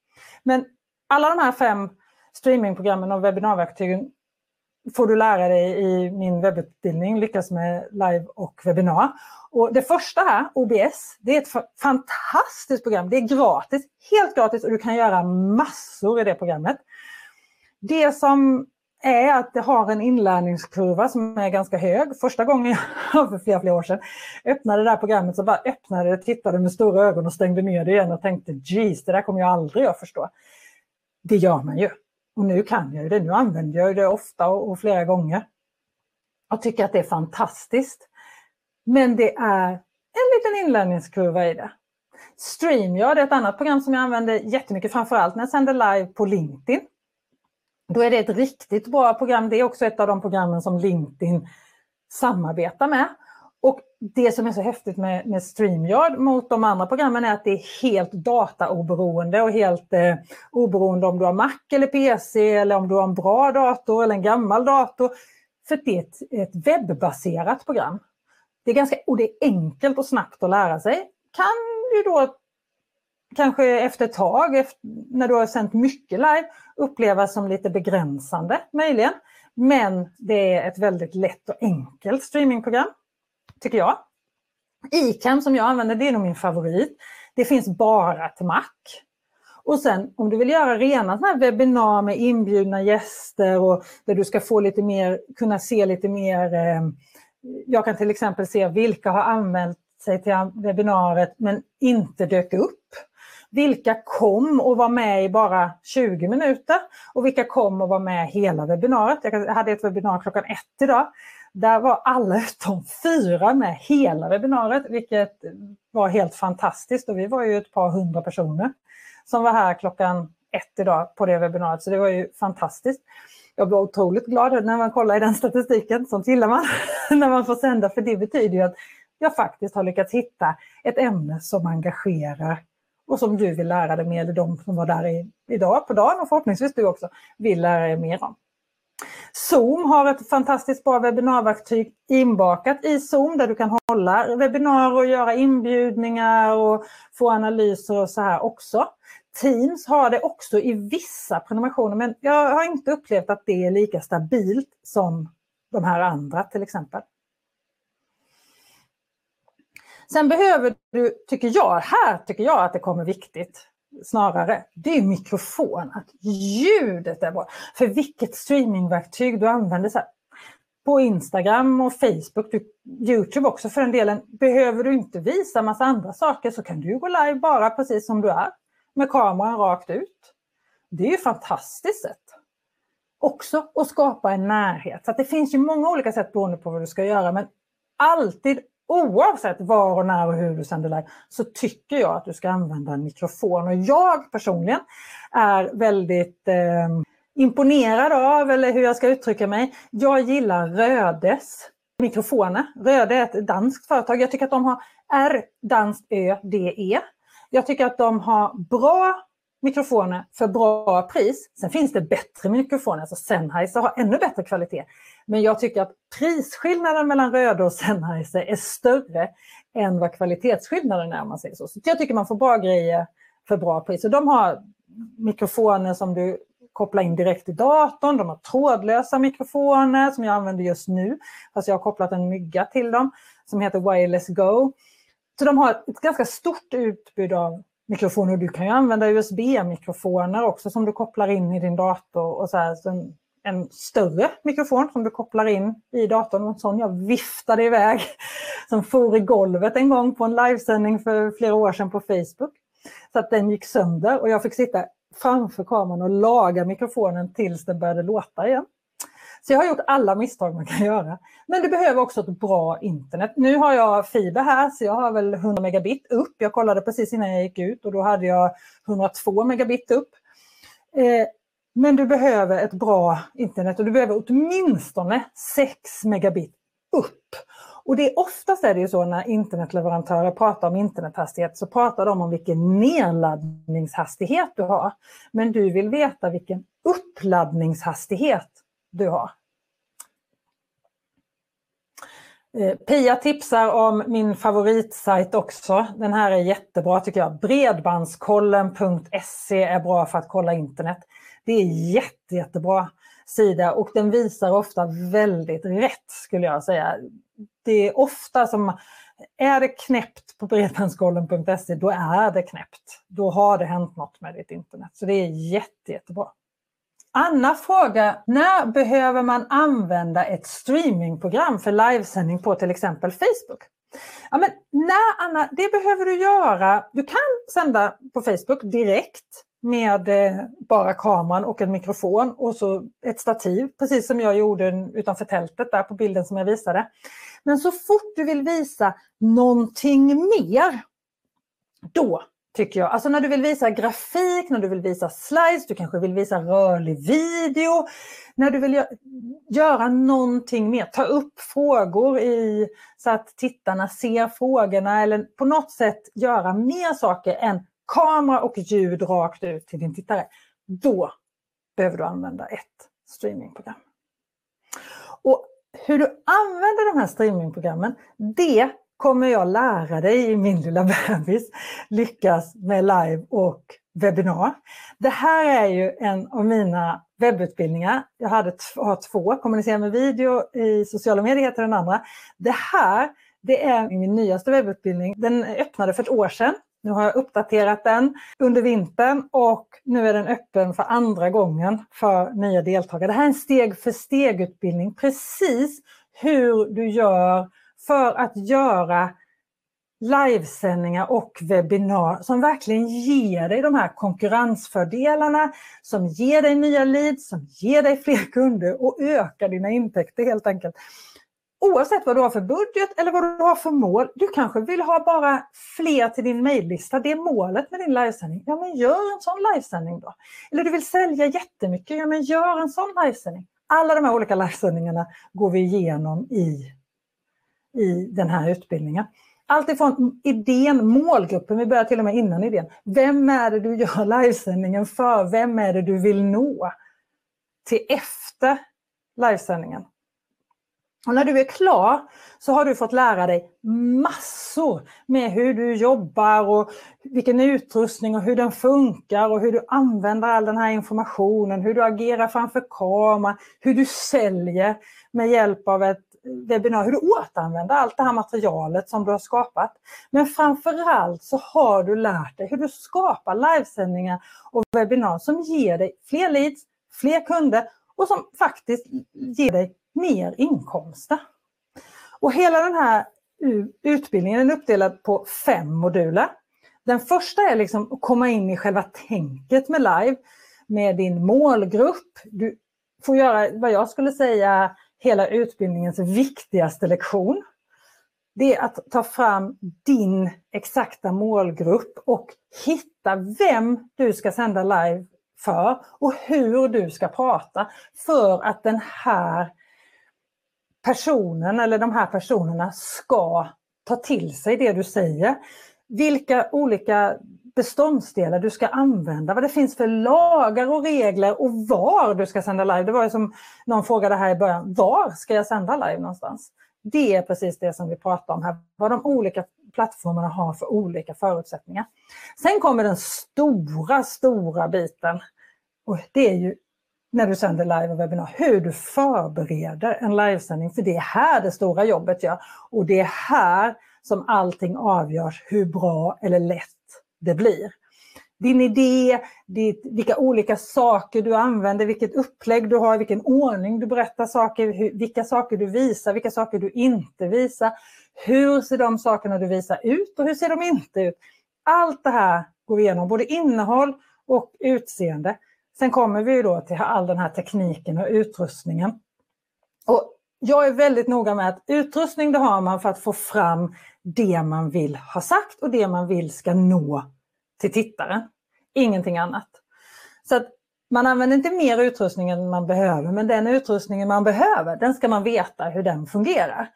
[SPEAKER 1] Men alla de här fem streamingprogrammen och webbinarverktygen får du lära dig i min webbutbildning Lyckas med live och webbinar. Och det första här, OBS, det är ett fantastiskt program. Det är gratis, helt gratis och du kan göra massor i det programmet. Det som är att det har en inlärningskurva som är ganska hög. Första gången jag, för flera, flera år sedan, öppnade det här programmet så bara öppnade det, tittade med stora ögon och stängde ner det igen och tänkte geez, det där kommer jag aldrig att förstå. Det gör man ju. Och nu kan jag det, nu använder jag det ofta och, och flera gånger. Jag tycker att det är fantastiskt. Men det är en liten inlärningskurva i det. StreamYard är ett annat program som jag använder jättemycket, framförallt när jag sänder live på LinkedIn. Då är det ett riktigt bra program. Det är också ett av de programmen som LinkedIn samarbetar med. Och det som är så häftigt med, med StreamYard mot de andra programmen är att det är helt dataoberoende och helt eh, oberoende om du har Mac eller PC eller om du har en bra dator eller en gammal dator. För det är ett, ett webbaserat program. Det är ganska, och det är enkelt och snabbt att lära sig. Kan ju då kanske efter ett tag, efter, när du har sänt mycket live, upplevas som lite begränsande möjligen. Men det är ett väldigt lätt och enkelt streamingprogram, tycker jag. Icam som jag använder, det är nog min favorit. Det finns bara till Mac. Och sen om du vill göra rena såna här webbinar med inbjudna gäster och där du ska få lite mer, kunna se lite mer, eh, jag kan till exempel se vilka har använt sig till webbinariet men inte dök upp. Vilka kom och var med i bara 20 minuter och vilka kom och var med hela webbinariet. Jag hade ett webbinarium klockan ett idag. Där var alla utom fyra med hela webbinariet, vilket var helt fantastiskt. Och vi var ju ett par hundra personer som var här klockan ett idag på det webbinariet, så det var ju fantastiskt. Jag blev otroligt glad när man kollar i den statistiken, sånt gillar man när man får sända, för det betyder ju att jag faktiskt har lyckats hitta ett ämne som engagerar och som du vill lära dig mer, eller de som var där i, idag på dagen och förhoppningsvis du också vill lära dig mer om. Zoom har ett fantastiskt bra webbinarverktyg inbakat i Zoom där du kan hålla webbinarier och göra inbjudningar och få analyser och så här också. Teams har det också i vissa prenumerationer men jag har inte upplevt att det är lika stabilt som de här andra till exempel. Sen behöver du, tycker jag, här tycker jag att det kommer viktigt snarare, det är mikrofon. Att ljudet är bra. För vilket streamingverktyg du använder så här, på Instagram och Facebook, du, Youtube också för den delen, behöver du inte visa massa andra saker så kan du gå live bara precis som du är med kameran rakt ut. Det är ju fantastiskt sätt. Också att skapa en närhet. Så det finns ju många olika sätt beroende på vad du ska göra men alltid oavsett var och när och hur du sänder live så tycker jag att du ska använda en mikrofon. Och jag personligen är väldigt eh, imponerad av, eller hur jag ska uttrycka mig, jag gillar Rödes mikrofoner. Röde är ett danskt företag. Jag tycker att de har R, danskt Ö, D, E. Jag tycker att de har bra mikrofoner för bra pris. Sen finns det bättre mikrofoner, alltså Sennheiser har ännu bättre kvalitet. Men jag tycker att prisskillnaden mellan röda och Sennheiser är större än vad kvalitetsskillnaden är om man säger så. Så jag tycker man får bra grejer för bra pris. Och de har mikrofoner som du kopplar in direkt i datorn, de har trådlösa mikrofoner som jag använder just nu, fast jag har kopplat en mygga till dem, som heter Wireless Go. Så de har ett ganska stort utbud av mikrofoner. Du kan ju använda USB-mikrofoner också som du kopplar in i din dator. och så här, så en, större mikrofon som du kopplar in i datorn. En sån jag viftade iväg som for i golvet en gång på en livesändning för flera år sedan på Facebook. Så att den gick sönder och jag fick sitta framför kameran och laga mikrofonen tills den började låta igen. Så jag har gjort alla misstag man kan göra. Men du behöver också ett bra internet. Nu har jag fiber här så jag har väl 100 megabit upp. Jag kollade precis innan jag gick ut och då hade jag 102 megabit upp. Eh, men du behöver ett bra internet och du behöver åtminstone 6 megabit upp. Och det är oftast är det ju så när internetleverantörer pratar om internethastighet så pratar de om vilken nedladdningshastighet du har. Men du vill veta vilken uppladdningshastighet du har. Eh, Pia tipsar om min favoritsajt också. Den här är jättebra tycker jag. Bredbandskollen.se är bra för att kolla internet. Det är jätte, jättebra sida och den visar ofta väldigt rätt skulle jag säga. Det är ofta som, är det knäppt på bredbandskollen.se då är det knäppt. Då har det hänt något med ditt internet. Så det är jätte, jättebra. Anna frågar, när behöver man använda ett streamingprogram för livesändning på till exempel Facebook? Ja, men när, Anna, det behöver du göra. Du kan sända på Facebook direkt med eh, bara kameran och en mikrofon och så ett stativ, precis som jag gjorde utanför tältet där på bilden som jag visade. Men så fort du vill visa någonting mer, då tycker jag. Alltså när du vill visa grafik, när du vill visa slides, du kanske vill visa rörlig video. När du vill göra någonting mer, ta upp frågor i, så att tittarna ser frågorna eller på något sätt göra mer saker än kamera och ljud rakt ut till din tittare. Då behöver du använda ett streamingprogram. Och hur du använder de här streamingprogrammen, det kommer jag lära dig i min lilla bebis lyckas med live och webbinar. Det här är ju en av mina webbutbildningar. Jag hade har två, kommunicera med video i sociala medier heter den andra. Det här det är min nyaste webbutbildning. Den öppnade för ett år sedan. Nu har jag uppdaterat den under vintern och nu är den öppen för andra gången för nya deltagare. Det här är en steg för steg utbildning, precis hur du gör för att göra livesändningar och webbinar som verkligen ger dig de här konkurrensfördelarna, som ger dig nya leads, som ger dig fler kunder och ökar dina intäkter helt enkelt. Oavsett vad du har för budget eller vad du har för mål. Du kanske vill ha bara fler till din mejllista. Det är målet med din livesändning. Ja, men gör en sån livesändning då. Eller du vill sälja jättemycket. Ja, men gör en sån livesändning. Alla de här olika livesändningarna går vi igenom i i den här utbildningen. Alltifrån idén, målgruppen, vi börjar till och med innan idén. Vem är det du gör livesändningen för? Vem är det du vill nå? Till efter livesändningen. Och när du är klar så har du fått lära dig massor med hur du jobbar och vilken utrustning och hur den funkar och hur du använder all den här informationen, hur du agerar framför kameran, hur du säljer med hjälp av ett webbinar, hur du återanvänder allt det här materialet som du har skapat. Men framförallt så har du lärt dig hur du skapar livesändningar och webbinar som ger dig fler leads, fler kunder och som faktiskt ger dig mer inkomster. Och hela den här utbildningen är uppdelad på fem moduler. Den första är liksom att komma in i själva tänket med live med din målgrupp. Du får göra vad jag skulle säga hela utbildningens viktigaste lektion. Det är att ta fram din exakta målgrupp och hitta vem du ska sända live för och hur du ska prata för att den här personen eller de här personerna ska ta till sig det du säger. Vilka olika beståndsdelar du ska använda, vad det finns för lagar och regler och var du ska sända live. Det var ju som någon frågade här i början, var ska jag sända live någonstans? Det är precis det som vi pratar om här, vad de olika plattformarna har för olika förutsättningar. Sen kommer den stora, stora biten och det är ju när du sänder live och webbinar, hur du förbereder en livesändning. För det är här det stora jobbet gör. Och det är här som allting avgörs hur bra eller lätt det blir. Din idé, ditt, vilka olika saker du använder, vilket upplägg du har, vilken ordning du berättar saker, hur, vilka saker du visar, vilka saker du inte visar. Hur ser de sakerna du visar ut och hur ser de inte ut? Allt det här går vi igenom, både innehåll och utseende. Sen kommer vi då till all den här tekniken och utrustningen. Och jag är väldigt noga med att utrustning det har man för att få fram det man vill ha sagt och det man vill ska nå till tittaren. Ingenting annat. Så att man använder inte mer utrustning än man behöver, men den utrustningen man behöver, den ska man veta hur den fungerar.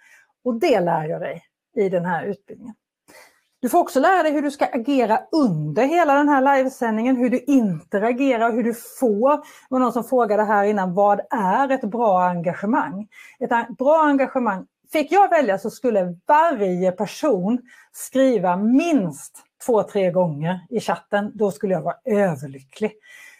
[SPEAKER 1] Och det lär jag dig i den här utbildningen. Du får också lära dig hur du ska agera under hela den här livesändningen, hur du interagerar, hur du får. Det var någon som frågade här innan, vad är ett bra engagemang? Ett bra engagemang, fick jag välja så skulle varje person skriva minst två, tre gånger i chatten. Då skulle jag vara överlycklig.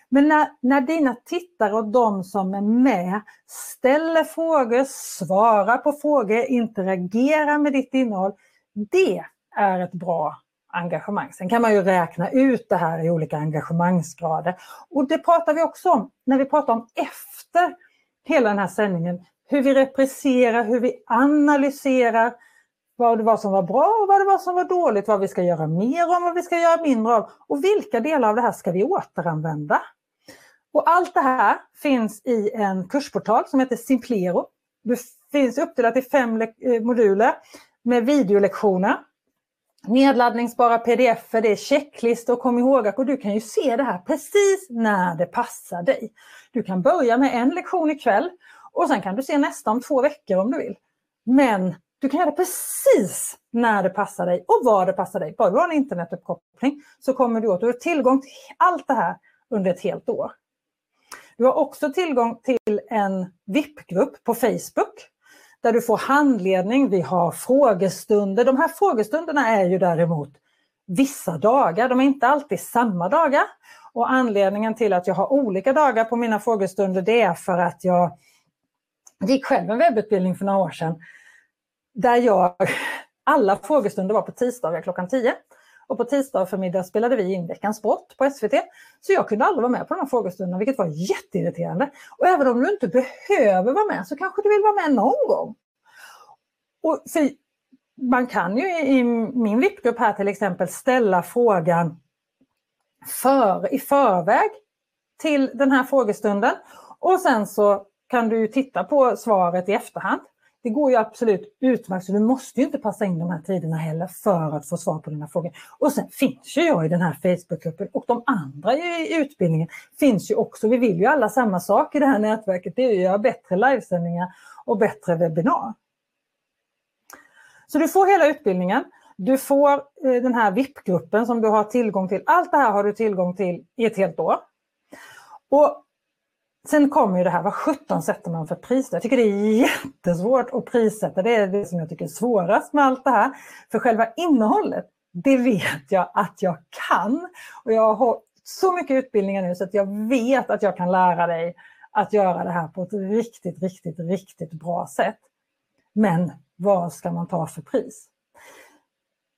[SPEAKER 1] Men när, när dina tittare och de som är med ställer frågor, svarar på frågor, interagerar med ditt innehåll. Det är ett bra engagemang. Sen kan man ju räkna ut det här i olika engagemangsgrader. Och det pratar vi också om när vi pratar om efter hela den här sändningen. Hur vi represserar, hur vi analyserar vad det var som var bra och vad det var som var dåligt, vad vi ska göra mer om, vad vi ska göra mindre av och vilka delar av det här ska vi återanvända. Och allt det här finns i en kursportal som heter Simplero. Det finns uppdelat i fem eh, moduler med videolektioner Nedladdningsbara pdf, det är checklistor, kom ihåg att du kan ju se det här precis när det passar dig. Du kan börja med en lektion ikväll och sen kan du se nästa om två veckor om du vill. Men du kan göra det precis när det passar dig och var det passar dig. Bara du har en internetuppkoppling så kommer du åt, du har tillgång till allt det här under ett helt år. Du har också tillgång till en VIP-grupp på Facebook där du får handledning, vi har frågestunder. De här frågestunderna är ju däremot vissa dagar, de är inte alltid samma dagar. Och anledningen till att jag har olika dagar på mina frågestunder det är för att jag gick själv en webbutbildning för några år sedan där jag, alla frågestunder var på tisdagar klockan 10. Och på tisdag förmiddag spelade vi in Veckans sport på SVT. Så jag kunde aldrig vara med på de här frågestunderna, vilket var jätteirriterande. Och även om du inte behöver vara med så kanske du vill vara med någon gång. Och för man kan ju i min VIP-grupp här till exempel ställa frågan för, i förväg till den här frågestunden. Och sen så kan du titta på svaret i efterhand. Det går ju absolut utmärkt, så du måste ju inte passa in de här tiderna heller för att få svar på dina frågor. Och sen finns ju jag i den här Facebookgruppen och de andra i utbildningen finns ju också. Vi vill ju alla samma sak i det här nätverket, det är att göra bättre livesändningar och bättre webbinar. Så du får hela utbildningen. Du får eh, den här VIP-gruppen som du har tillgång till. Allt det här har du tillgång till i ett helt år. Och Sen kommer ju det här, vad sjutton sätter man för pris? Jag tycker det är jättesvårt att prissätta. Det är det som jag tycker är svårast med allt det här. För själva innehållet, det vet jag att jag kan. Och jag har så mycket utbildningar nu så att jag vet att jag kan lära dig att göra det här på ett riktigt, riktigt, riktigt bra sätt. Men vad ska man ta för pris?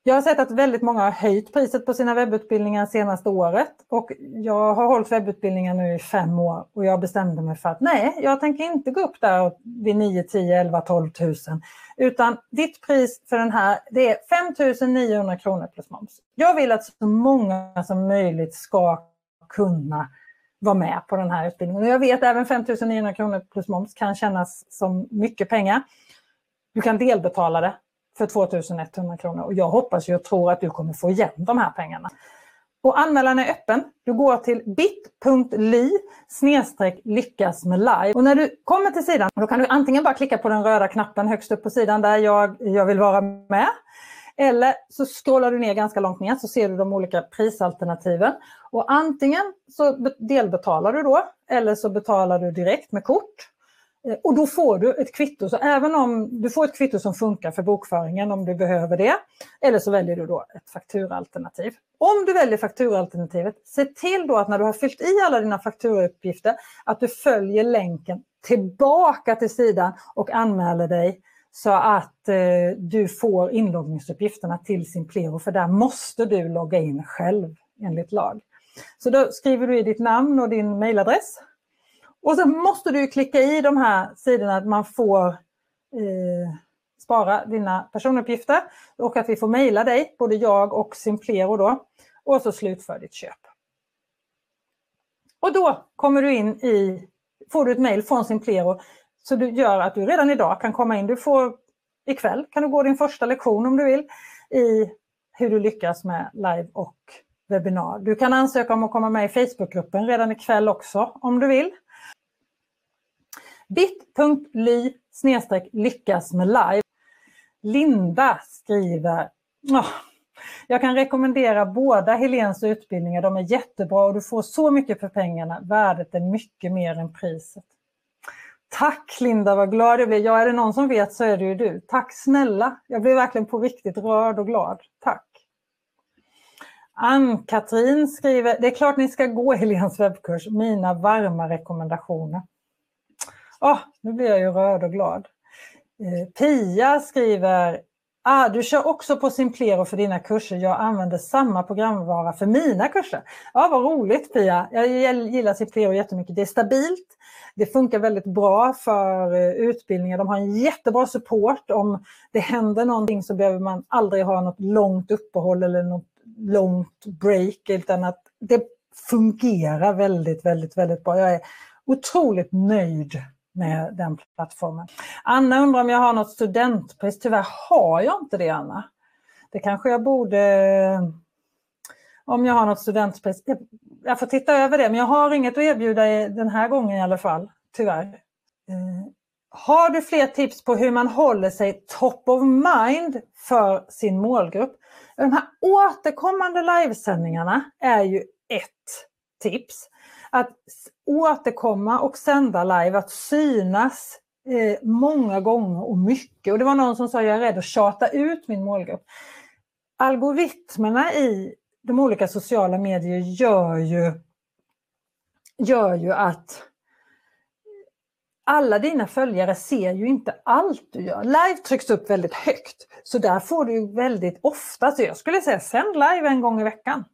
[SPEAKER 1] Jag har sett att väldigt många har höjt priset på sina webbutbildningar senaste året och jag har hållit webbutbildningar nu i fem år och jag bestämde mig för att nej, jag tänker inte gå upp där vid 9, 10, 11, 12 000 utan ditt pris för den här det är 5 900 kronor plus moms. Jag vill att så många som möjligt ska kunna vara med på den här utbildningen. Och jag vet även 5 900 kronor plus moms kan kännas som mycket pengar. Du kan delbetala det för 2100 kronor och jag hoppas och tror att du kommer få igen de här pengarna. Och anmälan är öppen. Du går till bit.ly lyckas med live. Och när du kommer till sidan då kan du antingen bara klicka på den röda knappen högst upp på sidan där jag, jag vill vara med. Eller så scrollar du ner ganska långt ner så ser du de olika prisalternativen. Och antingen så delbetalar du då eller så betalar du direkt med kort. Eh, och då får du ett kvitto, så även om du får ett kvitto som funkar för bokföringen om du behöver det, eller så väljer du då ett fakturaalternativ. Om du väljer fakturaalternativet, se till då att när du har fyllt i alla dina fakturauppgifter, att du följer länken tillbaka till sidan och anmäler dig så att eh, du får inloggningsuppgifterna till Simplero, för där måste du logga in själv enligt lag. Så då skriver du i ditt namn och din mejladress och sen måste du klicka i de här sidorna att man får eh, spara dina personuppgifter och att vi får mejla dig, både jag och Simplero då. Och så slutför ditt köp. Och då kommer du in i, får du ett mejl från Simplero så du gör att du redan idag kan komma in. Du får ikväll kan du gå din första lektion om du vill i hur du lyckas med live och webbinar. Du kan ansöka om att komma med i Facebookgruppen redan ikväll också om du vill bit.ly lyckas med live. Linda skriver, oh, jag kan rekommendera båda Helens utbildningar, de är jättebra och du får så mycket för pengarna. Värdet är mycket mer än priset. Tack Linda, vad glad jag blir. Ja, är det någon som vet så är det ju du. Tack snälla. Jag blir verkligen på riktigt rörd och glad. Tack. Ann-Katrin skriver, det är klart ni ska gå Helens webbkurs, mina varma rekommendationer. Oh, nu blir jag ju rörd och glad. Eh, Pia skriver, ah, du kör också på Simplero för dina kurser. Jag använder samma programvara för mina kurser. Ja, vad roligt Pia. Jag gillar Simplero jättemycket. Det är stabilt. Det funkar väldigt bra för eh, utbildningar. De har en jättebra support. Om det händer någonting så behöver man aldrig ha något långt uppehåll eller något långt break. Utan att det fungerar väldigt, väldigt, väldigt bra. Jag är otroligt nöjd med den plattformen. Anna undrar om jag har något studentpris. Tyvärr har jag inte det Anna. Det kanske jag borde... Eh, om jag har något studentpris. Jag får titta över det men jag har inget att erbjuda den här gången i alla fall. Tyvärr. Eh, har du fler tips på hur man håller sig top of mind för sin målgrupp? De här återkommande livesändningarna är ju ett tips att återkomma och sända live, att synas eh, många gånger och mycket. Och det var någon som sa, jag är rädd att tjata ut min målgrupp. Algoritmerna i de olika sociala medier gör ju, gör ju att alla dina följare ser ju inte allt du gör. Live trycks upp väldigt högt. Så där får du väldigt ofta, så jag skulle säga sänd live en gång i veckan.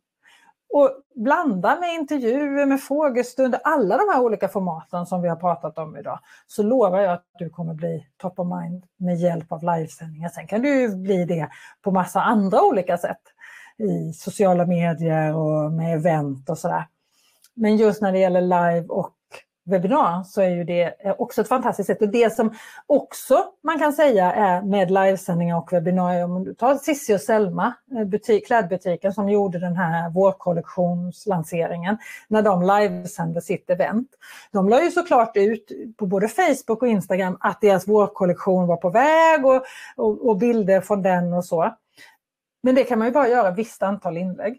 [SPEAKER 1] Och blanda med intervjuer, med frågestunder, alla de här olika formaten som vi har pratat om idag. Så lovar jag att du kommer bli top of mind med hjälp av livesändningar. Sen kan du bli det på massa andra olika sätt. I sociala medier och med event och sådär. Men just när det gäller live och webbinar så är ju det eh, också ett fantastiskt sätt. Och det som också man kan säga är med livesändningar och webbinarier, om du tar Cissi och Selma, eh, butik, klädbutiken som gjorde den här vårkollektionslanseringen, när de livesände sitt event. De la ju såklart ut på både Facebook och Instagram att deras vårkollektion var på väg och, och, och bilder från den och så. Men det kan man ju bara göra ett visst antal inlägg.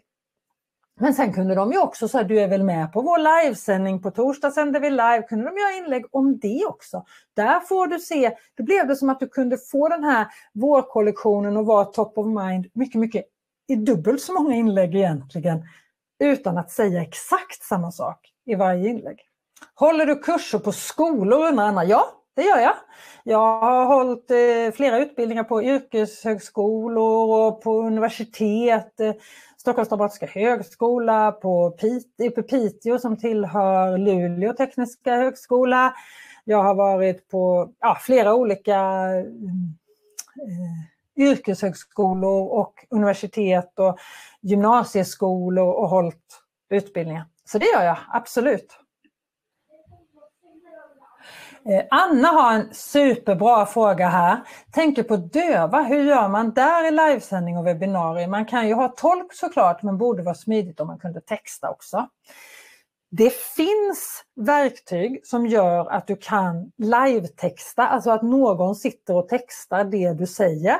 [SPEAKER 1] Men sen kunde de ju också säga, du är väl med på vår livesändning, på torsdag sänder vi live, kunde de göra inlägg om det också. Där får du se, då blev det som att du kunde få den här vårkollektionen och vara top of mind mycket, mycket i dubbelt så många inlägg egentligen, utan att säga exakt samma sak i varje inlägg. Håller du kurser på skolor undrar Anna? Ja, det gör jag. Jag har hållit eh, flera utbildningar på yrkeshögskolor och på universitet. Eh, Stockholms Dramatiska högskola, på Piteå, på Piteå som tillhör Luleå tekniska högskola. Jag har varit på ja, flera olika eh, eh yrkeshögskolor och universitet och gymnasieskolor och hållit utbildningar. Så det gör jag absolut. Eh, Anna har en superbra fråga här. Tänker på döva, hur gör man där i livesändning och webbinarier? Man kan ju ha tolk såklart, men borde vara smidigt om man kunde texta också. Det finns verktyg som gör att du kan live-texta, alltså att någon sitter och textar det du säger.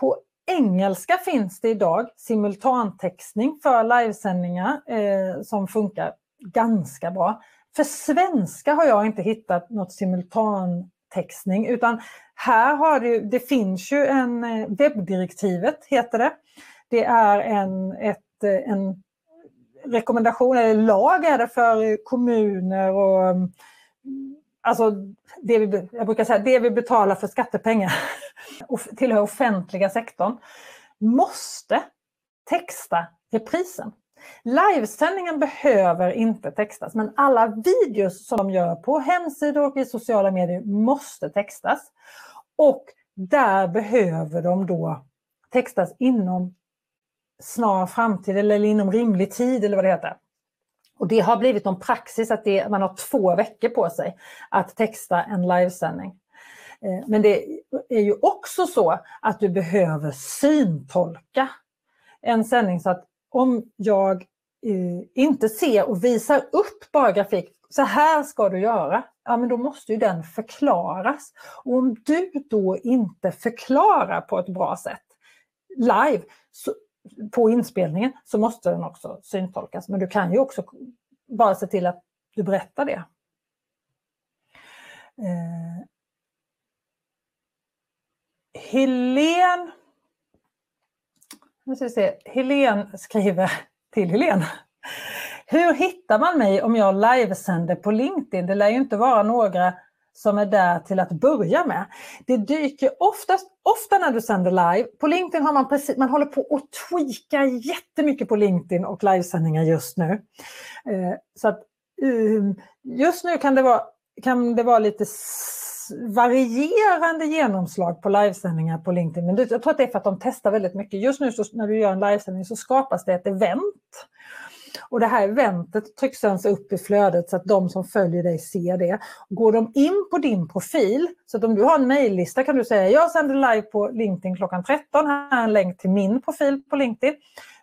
[SPEAKER 1] På engelska finns det idag simultantextning för livesändningar eh, som funkar ganska bra. För svenska har jag inte hittat något simultantextning utan här har det, det finns ju en, eh, webbdirektivet heter det. Det är en, ett, eh, en rekommendation, eller lag är det för kommuner och mm, alltså det vi, jag brukar säga det vi betalar för skattepengar och tillhör offentliga sektorn måste texta reprisen. Livesändningen behöver inte textas men alla videos som de gör på hemsidor och i sociala medier måste textas. Och där behöver de då textas inom snar framtid eller inom rimlig tid eller vad det heter. Och det har blivit någon praxis att det, man har två veckor på sig att texta en livesändning. Eh, men det är ju också så att du behöver syntolka en sändning så att om jag eh, inte ser och visar upp bara grafik, så här ska du göra, ja men då måste ju den förklaras. Och om du då inte förklarar på ett bra sätt live så, på inspelningen så måste den också syntolkas. Men du kan ju också bara se till att du berättar det. Eh, Helen nu ska vi se. Helen skriver till Helen. Hur hittar man mig om jag livesänder på LinkedIn? Det lär ju inte vara några som är där till att börja med. Det dyker oftast, ofta när du sänder live, på LinkedIn har man precis, man håller på att tweaka jättemycket på LinkedIn och livesändningar just nu. Eh, så att um, just nu kan det vara, kan det vara lite varierande genomslag på livesändningar på LinkedIn. Men jag tror att det är för att de testar väldigt mycket. Just nu så, när du gör en livesändning så skapas det ett event. Och det här eventet trycks sen upp i flödet så att de som följer dig ser det. Går de in på din profil, så att om du har en mejllista kan du säga jag sänder live på LinkedIn klockan 13, här är en länk till min profil på LinkedIn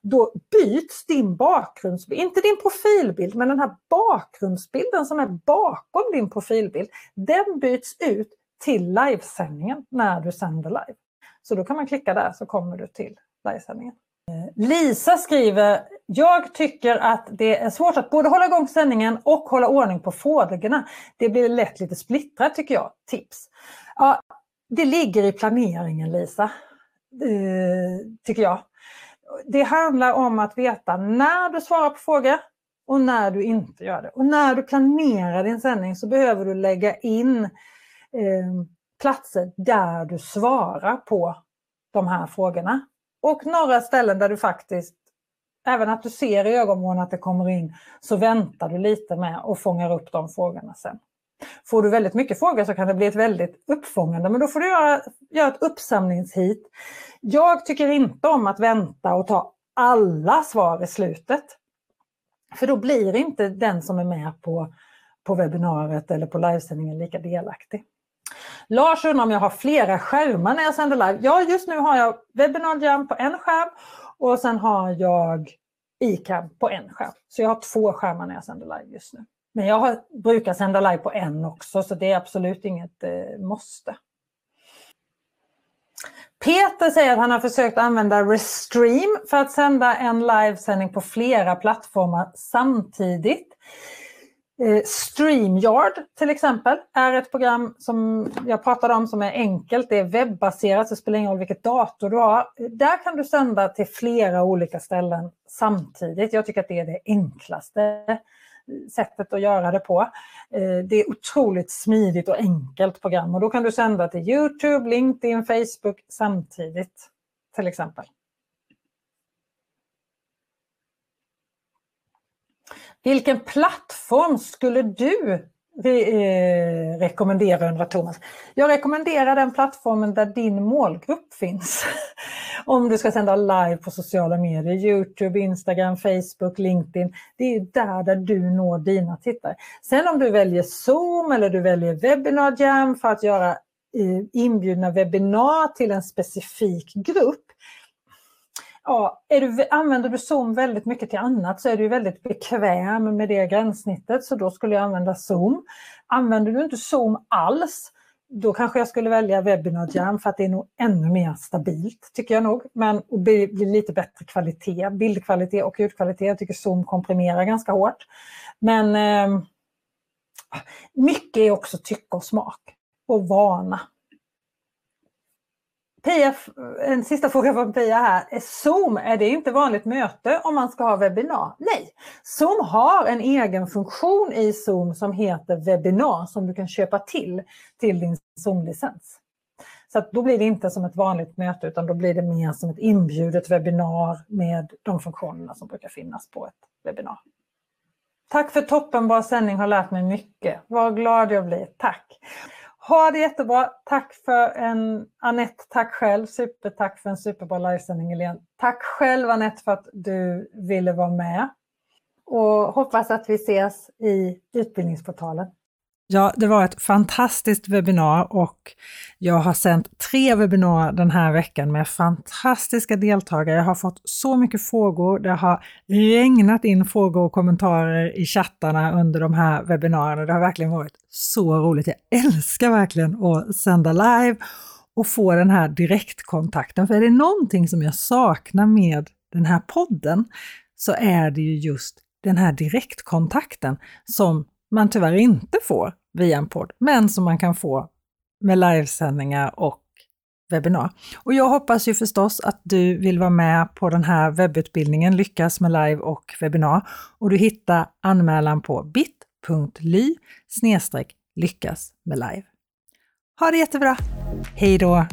[SPEAKER 1] då byts din bakgrundsbild, inte din profilbild, men den här bakgrundsbilden som är bakom din profilbild, den byts ut till livesändningen när du sänder live. Så då kan man klicka där så kommer du till livesändningen. Eh, Lisa skriver, jag tycker att det är svårt att både hålla igång sändningen och hålla ordning på frågorna. Det blir lätt lite splittrat tycker jag. Tips. Ja, det ligger i planeringen Lisa, eh, tycker jag det handlar om att veta när du svarar på frågor och när du inte gör det. Och när du planerar din sändning så behöver du lägga in eh, platser där du svarar på de här frågorna. Och några ställen där du faktiskt, även att du ser i ögonvrån att det kommer in, så väntar du lite med och fångar upp de frågorna sen. Får du väldigt mycket frågor så kan det bli ett väldigt uppfångande, men då får du göra, göra ett uppsamlingshit. Jag tycker inte om att vänta och ta alla svar i slutet. För då blir inte den som är med på, på webbinariet eller på livesändningen lika delaktig. Lars undrar om jag har flera skärmar när jag sänder live. Ja, just nu har jag Webinar på en skärm och sen har jag ICAM på en skärm. Så jag har två skärmar när jag sänder live just nu. Men jag har, brukar sända live på en också så det är absolut inget eh, måste. Peter säger att han har försökt använda Restream för att sända en livesändning på flera plattformar samtidigt. Eh, StreamYard till exempel är ett program som jag pratade om som är enkelt. Det är webbaserat, så det spelar ingen roll vilket dator du har. Där kan du sända till flera olika ställen samtidigt. Jag tycker att det är det enklaste sättet att göra det på. Eh, det är otroligt smidigt och enkelt program och då kan du sända till Youtube, LinkedIn, Facebook samtidigt till exempel. Vilken plattform skulle du eh, rekommenderar, undrar Thomas? Jag rekommenderar den plattformen där din målgrupp finns. Om du ska sända live på sociala medier, Youtube, Instagram, Facebook, LinkedIn. Det är där, där du når dina tittare. Sen om du väljer Zoom eller du väljer Webinar Jam för att göra eh, inbjudna webbinar till en specifik grupp ja, är du, använder du Zoom väldigt mycket till annat så är du väldigt bekväm med det gränssnittet så då skulle jag använda Zoom. Använder du inte Zoom alls då kanske jag skulle välja Webinar Jam för att det är nog ännu mer stabilt tycker jag nog. Men och blir, blir lite bättre kvalitet, bildkvalitet och ljudkvalitet. Jag tycker Zoom komprimerar ganska hårt. Men eh, mycket är också tycke och smak och vana. Pia, en sista fråga från Pia här. Zoom, är det inte vanligt möte om man ska ha webbinar? Nej, Zoom har en egen funktion i Zoom som heter webbinar som du kan köpa till till din Zoom-licens. Så då blir det inte som ett vanligt möte utan då blir det mer som ett inbjudet webbinar med de funktionerna som brukar finnas på ett webbinar. Tack för toppenbra sändning, har lärt mig mycket. Vad glad jag blir, tack! Ha det jättebra. Tack för en Anette, tack själv. Supertack för en superbra livesändning Helene. Tack själv Anette för att du ville vara med. Och hoppas att vi ses i Utbildningsportalen. Ja, det var ett fantastiskt webbinar och jag har sänt tre webbinar den här veckan med fantastiska deltagare. Jag har fått så mycket frågor. Det har regnat in frågor och kommentarer i chattarna under de här webbinarierna. Det har verkligen varit så roligt. Jag älskar verkligen att sända live och få den här direktkontakten. För är det någonting som jag saknar med den här podden så är det ju just den här direktkontakten som man tyvärr inte får via en podd, men som man kan få med livesändningar och webbinar. Och jag hoppas ju förstås att du vill vara med på den här webbutbildningen Lyckas med live och webbinar och du hittar anmälan på bit.ly lyckas med live. Ha det jättebra! Hej då!